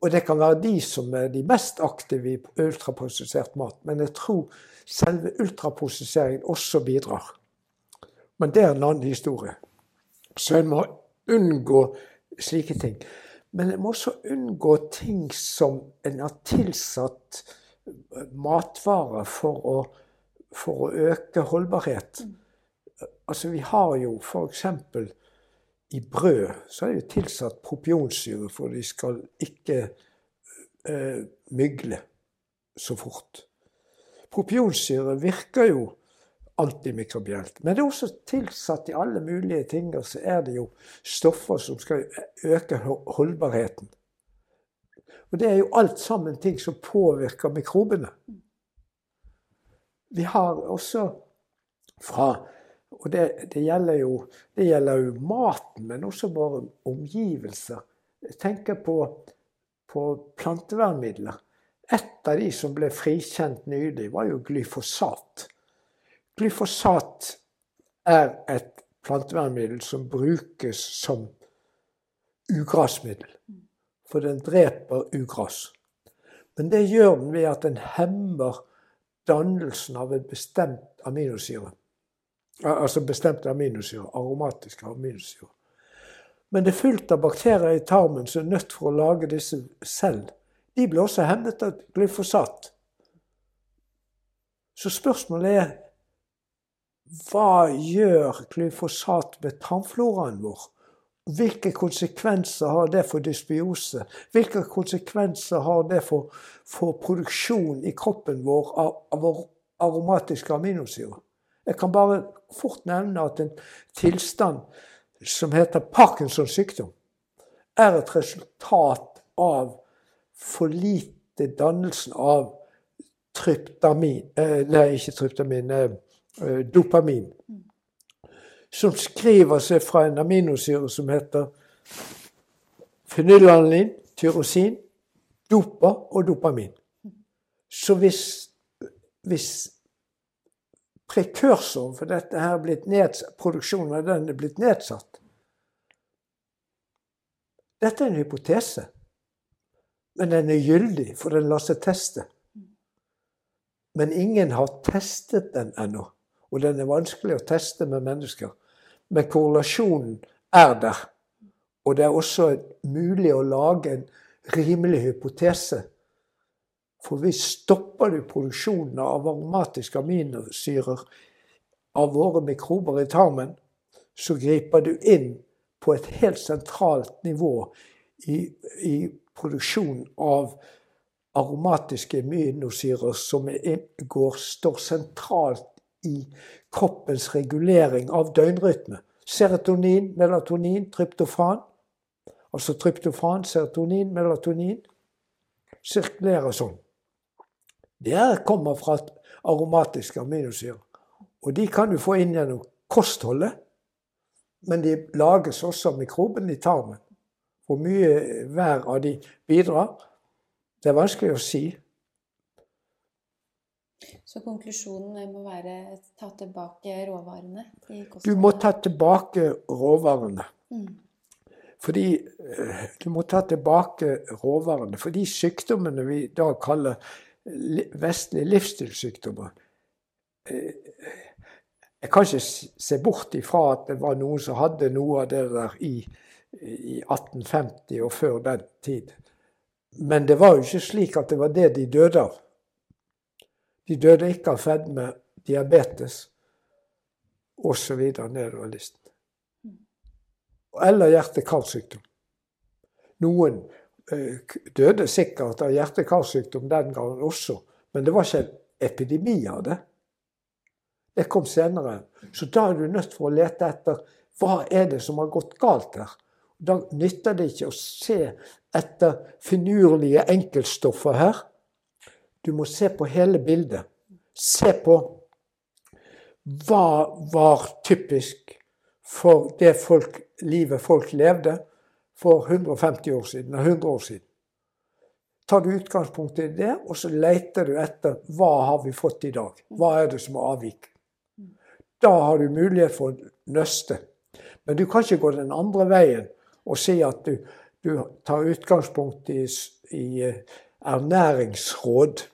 C: Og det kan være de som er de mest aktive i ultraprosessert mat. Men jeg tror selve ultraprosesseringen også bidrar. Men det er en annen historie. Så en må unngå slike ting. Men en må også unngå ting som en har tilsatt matvarer for å, for å øke holdbarhet. Altså Vi har jo f.eks. i brød så er det tilsatt propionsyre for de skal ikke eh, mygle så fort. Propionsyre virker jo antimikrobielt. Men det er også tilsatt i alle mulige ting, og så er det jo stoffer som skal øke holdbarheten. Og det er jo alt sammen ting som påvirker mikrobene. Vi har også fra Og det, det, gjelder, jo, det gjelder jo maten, men også våre omgivelser. Jeg tenker på, på plantevernmidler. Et av de som ble frikjent nylig, var jo glyfosat. Glyfosat er et plantevernmiddel som brukes som ugrasmiddel for den dreper ugras. Men det gjør den ved at den hemmer dannelsen av en bestemt aminosyre. Altså bestemt aminosyre, aromatiske aminosyre. Men det er fullt av bakterier i tarmen som er nødt for å lage disse selv. De blir også hemmet av glyfosat. Så spørsmålet er hva gjør glyfosat med tarmfloraen vår? Hvilke konsekvenser har det for dysbiose? Hvilke konsekvenser har det for, for produksjon i kroppen vår av, av aromatiske aminosyrer? Jeg kan bare fort nevne at en tilstand som heter Parkinsons sykdom, er et resultat av for lite dannelsen av tryptamin eh, Nei, ikke tryptamin. Eh, eh dopamin som skriver seg fra en aminosyre som heter fenylalanin, tyrosin, dopa og dopamin. Så hvis, hvis prekursoren for dette her blitt nedsatt, produksjonen av den er blitt nedsatt Dette er en hypotese, men den er gyldig, for den lar seg teste. Men ingen har testet den ennå, og den er vanskelig å teste med mennesker. Men korrelasjonen er der. Og det er også mulig å lage en rimelig hypotese. For hvis stopper du produksjonen av aromatiske aminosyrer av våre mikrober i tarmen, så griper du inn på et helt sentralt nivå i, i produksjon av aromatiske aminosyrer som går, står sentralt i kroppens regulering av døgnrytme. Serotonin, melatonin, tryptofan. Altså tryptofan, serotonin, melatonin. Sirkulerer sånn. Det kommer fra aromatiske aminosyrer. Og de kan du få inn gjennom kostholdet. Men de lages også av mikroben i tarmen. Hvor mye hver av de bidrar, det er vanskelig å si.
B: Så konklusjonen må være ta tilbake råvarene?
C: du må ta tilbake råvarene. Mm. Fordi eh, Du må ta tilbake råvarene. For de sykdommene vi da kaller vestlige livsstilssykdommer eh, Jeg kan ikke se bort ifra at det var noen som hadde noe av det der i, i 1850 og før den tid. Men det var jo ikke slik at det var det de døde av. De døde ikke av fedme, diabetes osv. nedover listen. Eller hjerte-karsykdom. Noen eh, døde sikkert av hjerte-karsykdom den gangen også, men det var ikke en epidemi av det. Det kom senere. Så da er du nødt for å lete etter hva er det som har gått galt her. Da nytter det ikke å se etter finurlige enkeltstoffer her. Du må se på hele bildet. Se på hva var typisk for det folk, livet folk levde for 150 år siden og 100 år siden. tar du utgangspunkt i det, og så leter du etter hva har vi fått i dag. Hva er det som er avvik? Da har du mulighet for å nøste. Men du kan ikke gå den andre veien og si at du, du tar utgangspunkt i, i eh, ernæringsråd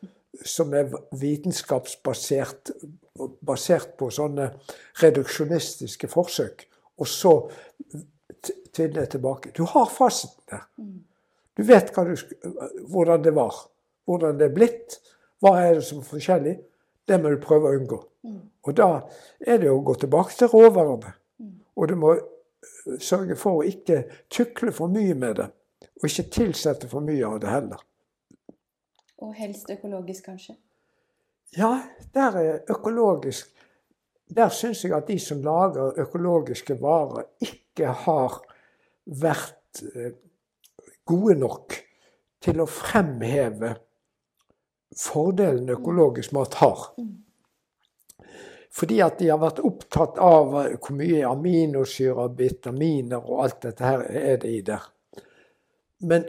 C: som er vitenskapsbasert basert på sånne reduksjonistiske forsøk, og så tvinne tilbake. Du har fasiten der. Du vet du, hvordan det var, hvordan det er blitt. Hva er det som er forskjellig? Det må du prøve å unngå. Og da er det å gå tilbake til råvarene. Og du må øh, sørge for å ikke tukle for mye med det. Og ikke tilsette for mye av det heller.
B: Og helst økologisk, kanskje?
C: Ja, der er økologisk Der syns jeg at de som lager økologiske varer, ikke har vært øh, gode nok til å fremheve fordelen økologisk mat har. Fordi at de har vært opptatt av hvor mye aminosyrer, vitaminer og alt dette her er det i der. Men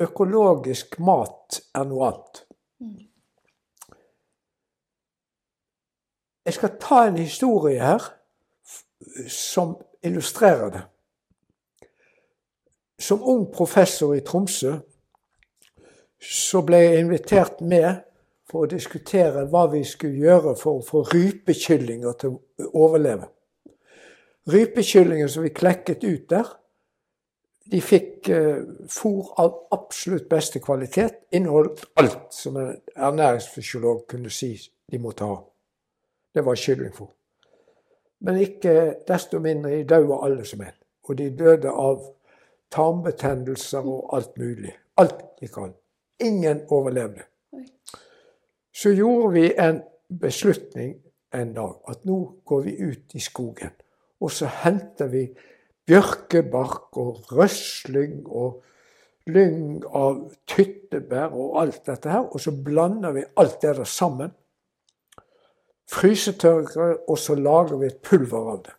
C: økologisk mat er noe annet. Jeg skal ta en historie her som illustrerer det. Som ung professor i Tromsø så ble jeg invitert med for å diskutere hva vi skulle gjøre for å få rypekyllinger til å overleve. Rypekyllinger som vi klekket ut der, de fikk eh, fôr av absolutt beste kvalitet. Inneholdt alt som en ernæringsfysiolog kunne si de måtte ha. Det var kyllingfôr. Men ikke desto mindre de døde alle som en. Og de døde av tarmbetennelser og alt mulig. Alt gikk an. Ingen overlevde. Så gjorde vi en beslutning en dag at nå går vi ut i skogen. Og så henter vi bjørkebark og røsling og lyng av tyttebær og alt dette her. Og så blander vi alt det der sammen. Frysetørker, og så lager vi et pulver av det.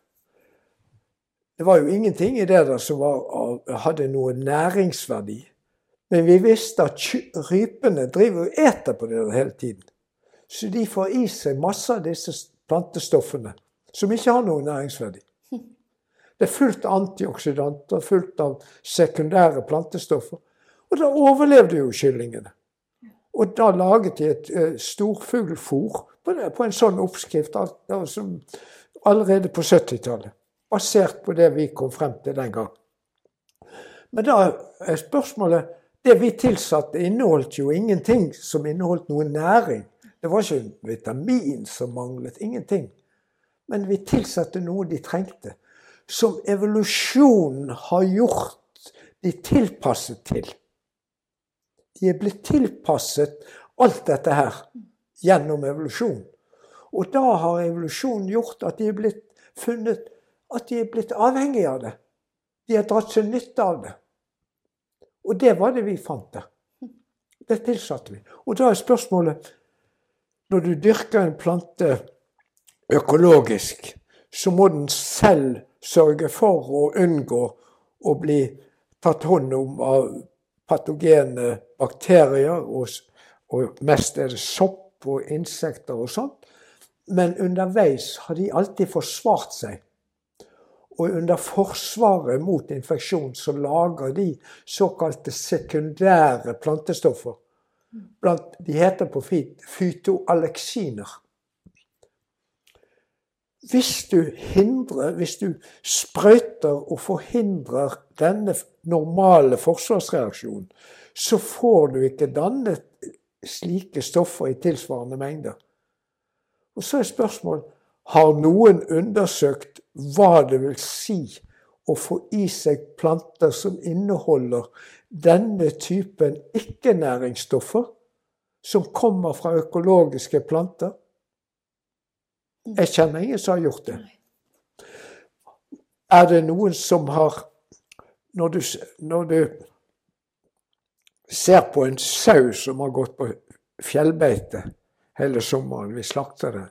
C: Det var jo ingenting i det der som var, hadde noe næringsverdi. Men vi visste at rypene driver og eter på det hele tiden. Så de får i seg masse av disse plantestoffene som ikke har noen næringsverdi. Det er fullt av antioksidanter, fullt av sekundære plantestoffer. Og da overlevde jo kyllingene. Og da laget de et uh, storfuglfôr på, på, en sånn oppskrift altså, allerede på 70-tallet. Basert på det vi kom frem til den gang. Men da er spørsmålet det vi tilsatte, inneholdt jo ingenting som inneholdt noe næring. Det var ikke vitamin som manglet. Ingenting. Men vi tilsatte noe de trengte. Som evolusjonen har gjort de tilpasset til. De er blitt tilpasset alt dette her gjennom evolusjon. Og da har evolusjonen gjort at de er blitt funnet at de er blitt avhengige av det. De har dratt seg nytte av det. Og det var det vi fant der. Det tilsatte vi. Og da er spørsmålet Når du dyrker en plante økologisk, så må den selv sørge for å unngå å bli tatt hånd om av patogene bakterier, og, og mest er det sopp og insekter og sånt. Men underveis har de alltid forsvart seg og under forsvaret mot infeksjon så lager de såkalte sekundære plantestoffer. Blant, de heter på fytoaleksiner. Hvis du hindrer, hvis du sprøyter og forhindrer denne normale forsvarsreaksjonen, så får du ikke dannet slike stoffer i tilsvarende mengder. Og så er spørsmålet har noen undersøkt hva det vil si å få i seg planter som inneholder denne typen ikke-næringsstoffer, som kommer fra økologiske planter? Jeg kjenner ingen som har gjort det. Er det noen som har Når du, når du ser på en sau som har gått på fjellbeite hele sommeren, vi slakter det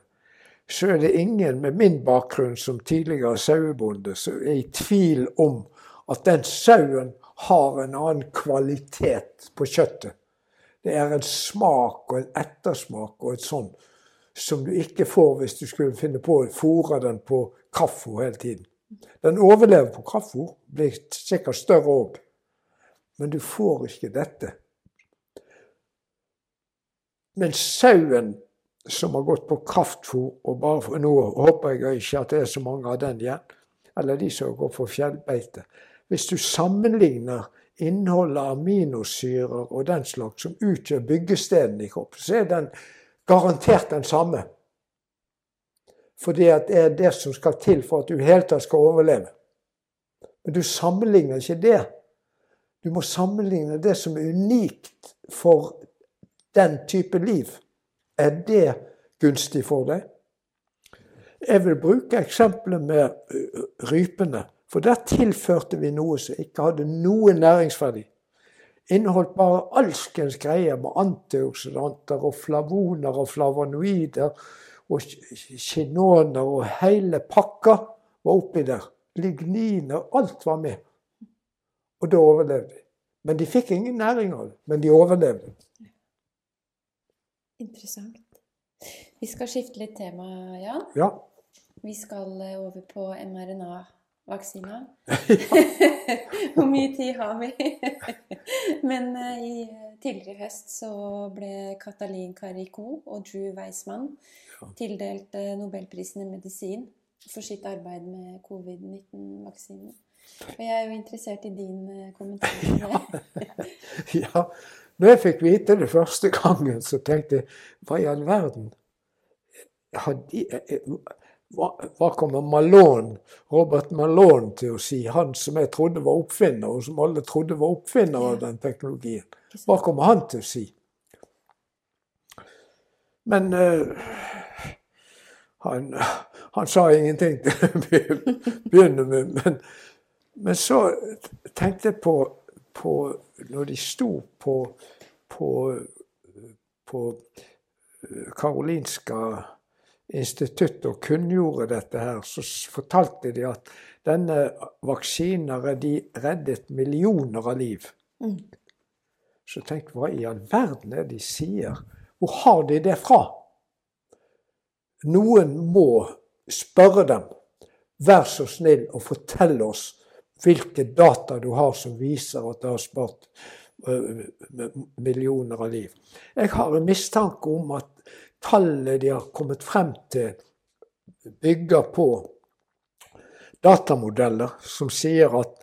C: så er det ingen med min bakgrunn som tidligere sauebonde som er i tvil om at den sauen har en annen kvalitet på kjøttet Det er en smak og en ettersmak og et sånn som du ikke får hvis du skulle finne på å fôre den på kraftfôr hele tiden. Den overlever på kraftfôr, blir sikkert større òg. Men du får ikke dette. Men sauen som har gått på kraftfôr, og bare for, nå håper jeg ikke at det er så mange av den igjen, eller de som går for fjellbeite Hvis du sammenligner innholdet av aminosyrer og den slags som utgjør byggestedene i kroppen, så er den garantert den samme. For det er det som skal til for at du i hele tatt skal overleve. Men du sammenligner ikke det. Du må sammenligne det som er unikt for den type liv. Er det gunstig for deg? Jeg vil bruke eksempelet med rypene. For der tilførte vi noe som ikke hadde noen næringsverdi. Inneholdt bare alskens greier med antioksidanter og flavoner og flavonoider og kinoner og hele pakka var oppi der. Ligniner, alt var med. Og da overlevde de. Men de fikk ingen næring av det. Men de overlevde.
B: Interessant. Vi skal skifte litt tema, Jan.
C: Ja.
B: Vi skal eh, over på mRNA-vaksina. Hvor mye tid har vi? Men uh, i tidligere høst så ble Katalin Caricou og Drew Weissmann tildelt uh, Nobelprisen i medisin for sitt arbeid med covid-19-vaksinen. Og jeg er jo interessert i din uh, kommentar
C: ja. Når jeg fikk vite det første gangen, så tenkte jeg hva i all verden? De, hva, hva, kommer Malone, Robert Malone til å si? Han som jeg trodde var oppfinner, og som alle trodde var oppfinner av den teknologien. Hva kommer han til å si? Men uh, han, han, sa ingenting til å begynne med. Men, men så tenkte jeg på, på Når de sto på, på, på Karolinska institutt og kunngjorde dette her, så fortalte de at denne vaksinen reddet millioner av liv. Mm. Så tenk, hva i all verden er det de sier? Hvor har de det fra? Noen må spørre dem. Vær så snill og fortell oss hvilke data du har som viser at det har spart millioner av liv. Jeg har en mistanke om at tallet de har kommet frem til, bygger på datamodeller som sier at,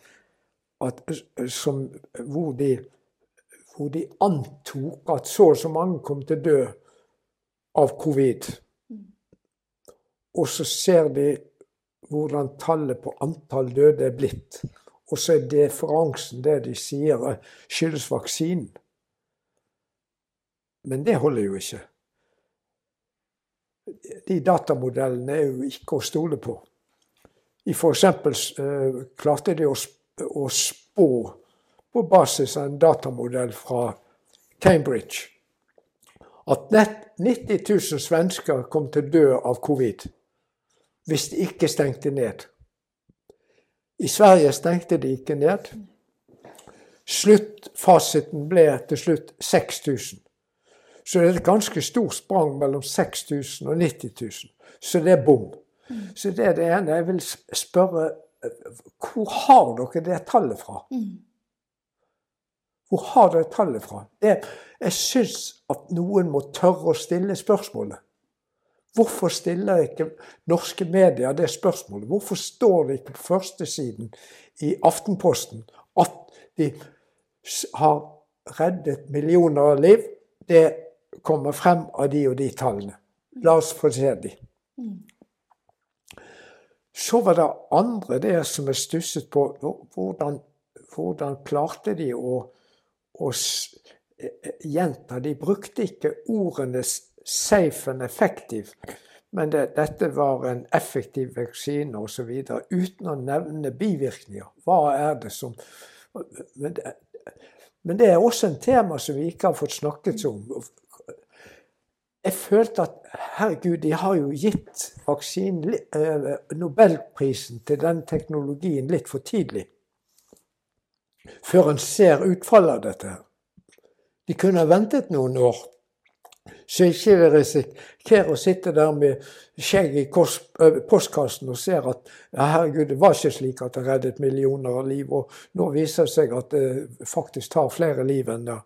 C: at som, hvor, de, hvor, de, antok at så og så mange kom til å dø av covid. Og så ser de hvordan tallet på antall døde er blitt. Og så er differansen det de sier skyldes vaksinen. Men det holder jo ikke de datamodellene er jo ikke å stole på. F.eks. Uh, klarte de å, å, spå på basis av en datamodell fra Cambridge at 90 000 svensker kom til å dø av covid hvis de ikke stengte ned. I Sverige stengte de ikke ned. Sluttfasiten ble til slutt 6000. Så det er et ganske stort sprang mellom 6000 og 90 000. Så det er bom. Mm. Så det er det ene. Jeg vil spørre hvor har dere det tallet fra? Mm. Hvor har dere tallet fra? Det, jeg syns at noen må tørre å stille spørsmålet. Hvorfor stiller ikke norske medier det spørsmålet? Hvorfor står det ikke på førstesiden i Aftenposten at de har reddet millioner av liv? Det kommer frem av de og de tallene. La oss få se de. Så var det andre der som jeg stusset på. Hvordan, hvordan klarte de å, å gjenta De brukte ikke ordene 'safe and effective', men det, dette var en effektiv vaksine osv. uten å nevne bivirkninger. Hva er det som men det, men det er også en tema som vi ikke har fått snakket om jeg følte at herregud, de har jo gitt vaksinen, eh, nobelprisen til den teknologien litt for tidlig. Før en ser utfallet av dette. De kunne ha ventet noen år. Så ikke risikerer å sitte der med skjegg i postkassen og ser at ja, herregud, det var ikke slik at det reddet millioner av liv. Og nå viser det seg at det faktisk tar flere liv enn det.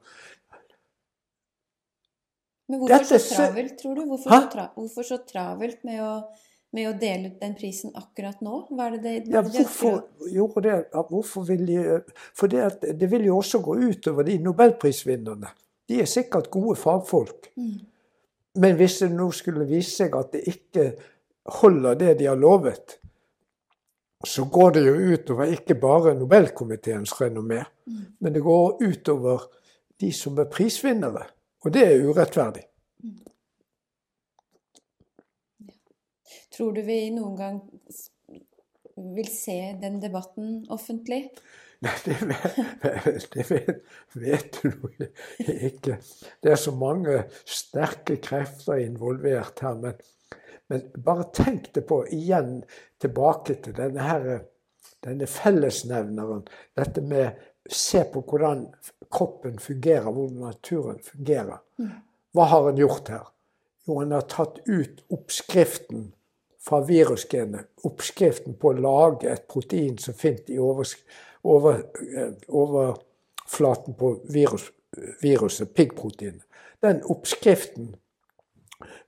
B: Men hvorfor Dette, så travelt, tror du? Hvorfor, så, tra hvorfor så, travelt med å, med å, dele ut den prisen akkurat nå? Hva er det det,
C: ja, hvorfor gjorde det? Hvorfor vil de For det, det vil jo også gå utover de nobelprisvinnerne. De er sikkert gode fagfolk. Mm. Men hvis det nå skulle vise seg at det ikke holder det de har lovet, så går det jo utover ikke bare Nobelkomiteens renommé, mm. men det går utover de som er prisvinnere. Og det er urettferdig. Mm.
B: Tror du vi noen gang vil se den debatten offentlig?
C: Nei, det vet, det vet, vet du ikke. Det er så mange sterke krefter involvert her. Men, men bare tenk det på, igjen tilbake til denne, her, denne fellesnevneren. Dette med se på hvordan kroppen fungerer, hvordan naturen fungerer. Hva har han gjort her? Jo, han har tatt ut oppskriften fra virusgenet. Oppskriften på å lage et protein som finnes i over, eh, overflaten på virus, viruset, piggproteinet. Den oppskriften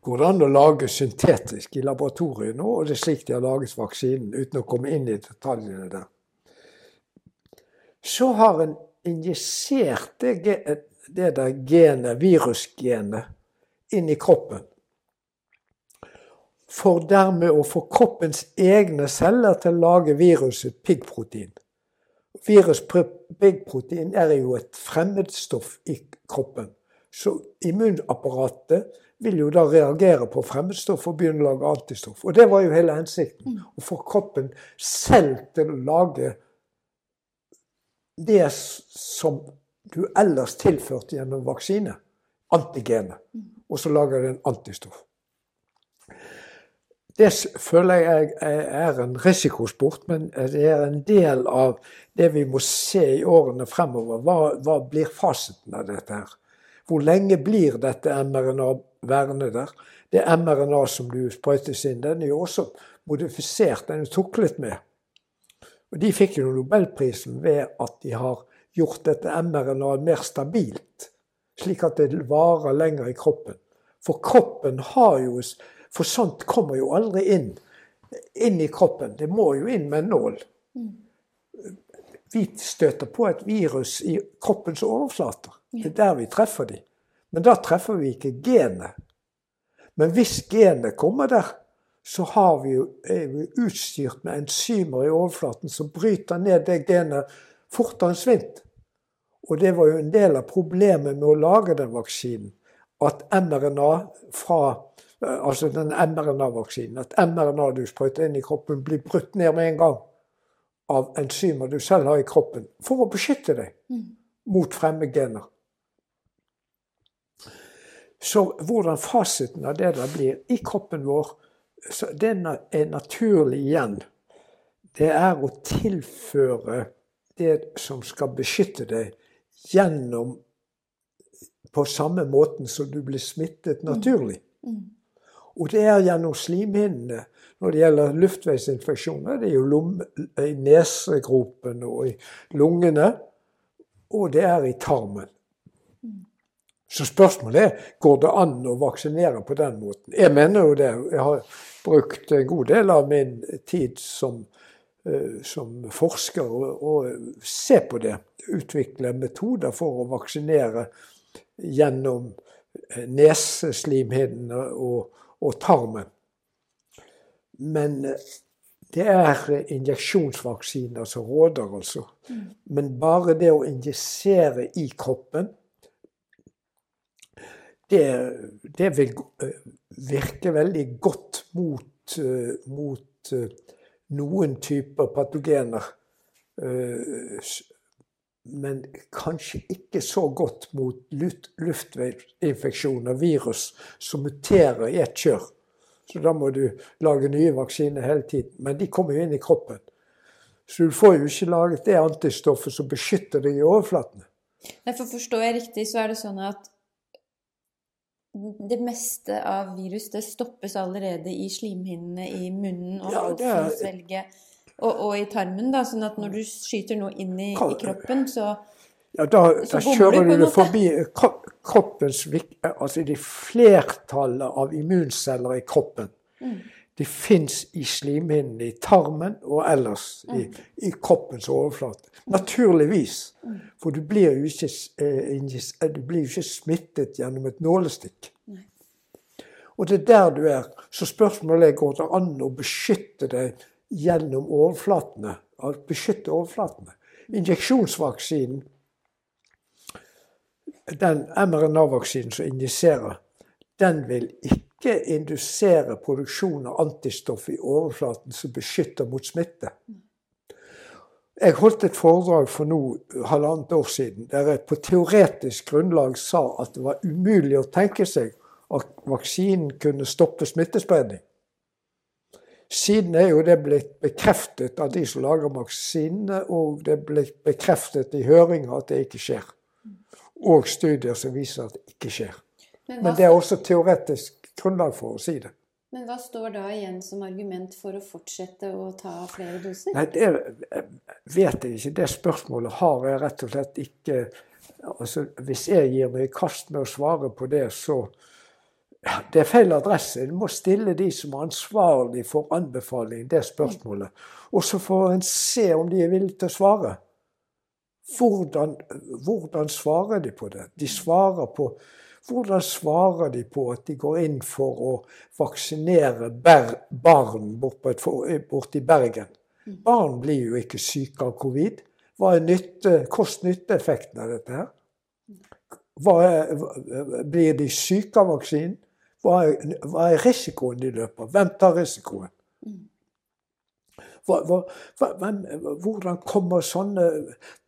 C: går det an å lage syntetisk i laboratoriet nå, og det er slik de har laget vaksinen, uten å komme inn i detaljene der. Så har en injisert det, det der genet, virusgenet, inn i kroppen. For dermed å få kroppens egne celler til å lage viruset piggprotein. Virusprotein er jo et fremmedstoff i kroppen. Så immunapparatet vil jo da reagere på fremmedstoff og begynne å lage antistoff. Og det var jo hele hensikten. Mm. Å få kroppen selv til å lage det som du ellers tilførte gjennom vaksine. Antigenet. Mm. Og så lager det en antistoff. Det føler jeg er en risikosport, men det er en del av det vi må se i årene fremover. Hva, hva blir fasiten av dette her? Hvor lenge blir dette mRNA værende der? Det mRNA som du sprøytes inn, den er jo også modifisert, den er tuklet med. Og De fikk jo nobelprisen ved at de har gjort dette mRNA mer stabilt, slik at det varer lenger i kroppen. For kroppen har jo for sånt kommer jo aldri inn, inn i kroppen. Det må jo inn med en nål. Vi støter på et virus i kroppens overflater. Det er der vi treffer dem. Men da treffer vi ikke genet. Men hvis genet kommer der, så vi jo, er vi utstyrt med enzymer i overflaten som bryter ned det genet fortere enn svint. Og det var jo en del av problemet med å lage den vaksinen. At mRNA fra Eh, altså den mRNA-vaksinen. At mRNA du sprøyter inn i kroppen, blir brutt ned med en gang av enzymer du selv har i kroppen, for å beskytte deg mot mot fremmedgener. Så hvordan fasiten av det der blir i kroppen vår, det er naturlig igjen. Det er å tilføre det som skal beskytte deg, gjennom på samme måten som du blir smittet naturlig. Mm. Mm. Og det er gjennom slimhinnene. Når det gjelder luftveisinfeksjoner, det er jo i nesegropen og i lungene. Og det er i tarmen. Så spørsmålet er går det an å vaksinere på den måten. Jeg mener jo det. Jeg har brukt en god del av min tid som, eh, som forsker og se på det. Utvikle metoder for å vaksinere gjennom eh, neseslimhinnene og, og tarmen. Men eh, det er injeksjonsvaksiner som råder, altså. Mm. Men bare det å injisere i kroppen, det, det vil eh, virke veldig godt mot, eh, mot noen typer patogener men kanskje ikke så godt mot luftveisinfeksjoner, virus, som muterer i ett kjør. Så da må du lage nye vaksiner hele tiden. Men de kommer jo inn i kroppen. Så du får jo ikke laget det antistoffet som beskytter deg i overflaten.
B: Derfor forstår jeg riktig, så er det sånn at det meste av virus det stoppes allerede i slimhinnene i munnen og
C: Ja, er-
B: og, og i tarmen. da, Sånn at når du skyter noe inn i, i kroppen, så
C: Ja, da, da kjører du
B: en
C: det
B: måte.
C: forbi kro- kroppens Altså de flertallet av immunceller i kroppen.
B: Mm.
C: De fins i slimhinnen i tarmen og ellers i,
B: Mm.
C: i kroppens overflate. Naturligvis. For du blir jo ikke, eh, eh, du blir ikke smittet gjennom et nålestikk. Og det er der du er. Så spørsmålet er går det an å beskytte deg gjennom overflatene. Beskytte overflatene. Injeksjonsvaksinen, den mRNA-vaksinen som injiserer, den vil ikke indusere produksjon av antistoff i overflaten som beskytter mot smitte. Jeg holdt et foredrag for nå halvannet år siden der jeg på teoretisk grunnlag sa at det var umulig å tenke seg at vaksinen kunne stoppe smittespredning. Siden er jo det blitt bekreftet av de som lager vaksinene, og det er blitt bekreftet i høringer at det ikke skjer. Og studier som viser at det ikke skjer.
B: men
C: Men det er også teoretisk grunnlag for å si det.
B: men hva står da igjen som argument for å fortsette å ta flere doser?
C: Nei, det vet jeg ikke. Det spørsmålet har jeg rett og slett ikke altså, Hvis jeg gir meg i kast med å svare på det, så ja, Det er feil adresse. Du må stille de som er ansvarlig for anbefaling, det spørsmålet. Og så får en se om de er villige til å svare. Hvordan, hvordan svarer de på det? De svarer på hvordan svarer de på at de går inn for å vaksinere barn bort på et for, borte i Bergen? Barn blir jo ikke syke av covid. Hva er nytte, kost-nytte-effekten av dette her? Er, blir de syke av vaksinen? Hva er, hva er risikoen de løper? Hvem tar risikoen? Hva, hva, hvem, hvordan kommer sånne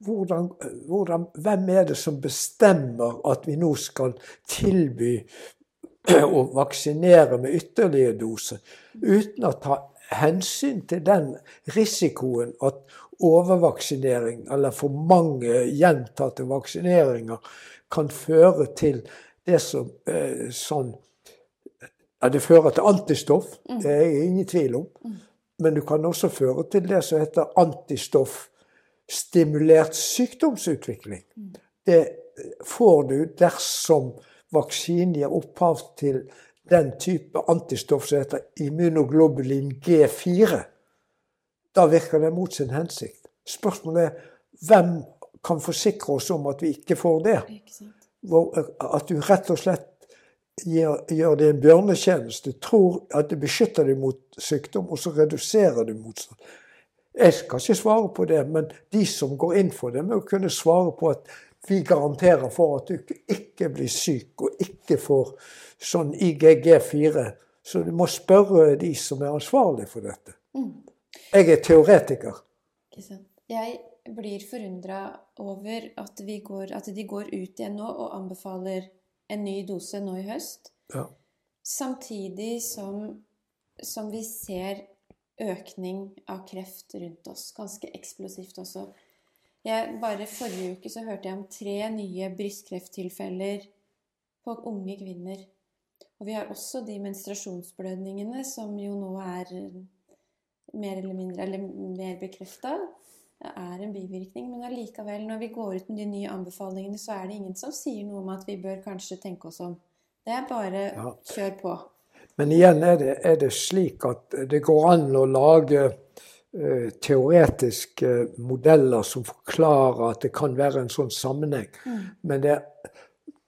C: hvordan, hvordan, Hvem er det som bestemmer at vi nå skal tilby å vaksinere med ytterligere doser, uten å ta hensyn til den risikoen at overvaksinering, eller for mange gjentatte vaksineringer, kan føre til det som eh, sånn ja, Det fører til antistoff, det er jeg ingen tvil om. Men du kan også føre til det som heter antistoffstimulert sykdomsutvikling. Det får du dersom vaksinen gir opphav til den type antistoff som heter immunoglobulin G4. Da virker det mot sin hensikt. Spørsmålet er hvem kan forsikre oss om at vi ikke får det? At du rett og slett gjør, gjør det en bjørnetjeneste. Tror at det beskytter deg mot sykdom, og så reduserer du motstand. Jeg skal ikke svare på det, men de som går inn for det, må kunne svare på at vi garanterer for at du ikke- blir syk og ikke får sånn IGG4. Så du må spørre de som er ansvarlige for dette. Jeg er teoretiker.
B: Ikke sant? Jeg blir forundra over at, vi går, at de går ut igjen nå og anbefaler en ny dose nå i høst.
C: Ja.
B: Samtidig som, som vi ser økning av kreft rundt oss. Ganske eksplosivt også. Jeg, bare forrige uke så hørte jeg om tre nye brystkrefttilfeller på unge kvinner. Og vi har også de menstruasjonsblødningene som jo nå er mer eller mindre eller mer bekrefta. Det er en bivirkning, men allikevel, når vi går ut med de nye anbefalingene, så er det ingen som sier noe om at vi bør kanskje tenke oss om. Det er bare
C: Ja.
B: kjør på.
C: Men igjen er det, er det slik at det går an å lage uh, teoretiske modeller som forklarer at det kan være en sånn sammenheng. Men, det,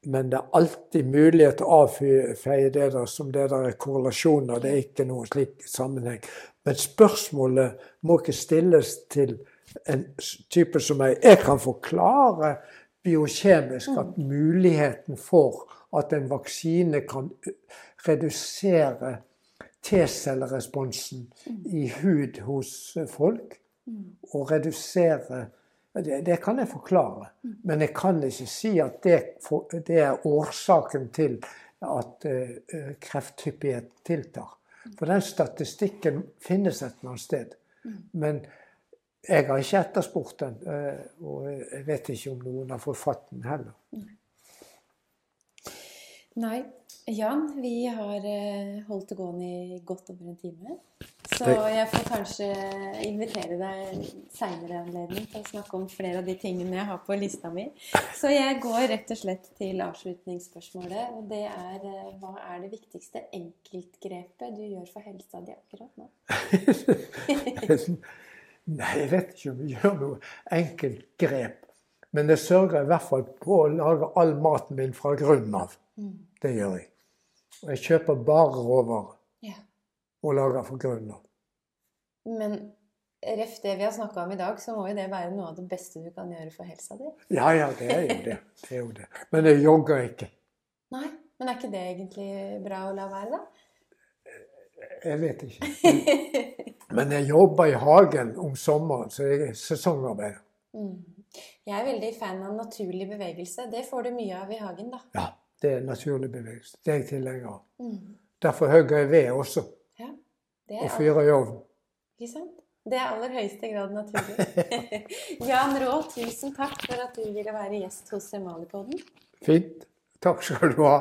C: men det er alltid mulighet til å avfeie det der som det der er korrelasjoner. Det er ikke noen slik sammenheng. Men spørsmålet må ikke stilles til en type som meg. Jeg kan forklare biokjemisk at muligheten for at en vaksine kan redusere T-celleresponsen i hud hos folk, og redusere det, det kan jeg forklare. Men jeg kan ikke si at det, det er årsaken til at krefthyppighet tiltar. For den statistikken finnes et eller annet sted. Men Jeg har ikke etterspurt den, eh, og jeg vet ikke om noen har fått fatt den heller.
B: Nei. Jan, vi har eh, holdt det gående i godt over en time. Så jeg får kanskje invitere deg seinere anledning til å snakke om flere av de tingene jeg har på lista mi. Så jeg går rett og slett til avslutningsspørsmålet, og det er eh, hva er det viktigste enkeltgrepet du gjør for helsa di akkurat nå?
C: Nei, jeg vet ikke om jeg gjør noe enkelt grep. Men jeg sørger i hvert fall på å lage all maten min fra grunnen av. Det gjør jeg. Og jeg kjøper bare råvarer
B: Ja.
C: og lager fra grunnen av.
B: Men ref det vi har snakka om i dag, så må jo det være noe av det beste du kan gjøre for helsa di.
C: Ja, ja, det er jo det. det, er jo det. Men jeg jogger ikke.
B: Nei, men er ikke det egentlig bra å la være, da?
C: Jeg vet ikke. Men jeg jobber i hagen om sommeren, så jeg er sesongarbeider.
B: Mm. Jeg er veldig fan av naturlig bevegelse. Det får du mye av i hagen, da.
C: Ja, det er naturlig bevegelse. Det er jeg tilhenger av.
B: Mm.
C: Derfor hogger jeg ved også,
B: Ja, det
C: og
B: er,
C: fyrer i ovnen.
B: ikke sant? det er aller høyeste grad naturlig. Jan Rå, tusen takk for at du ville være gjest hos Semalipodden.
C: Fint. Takk skal du ha.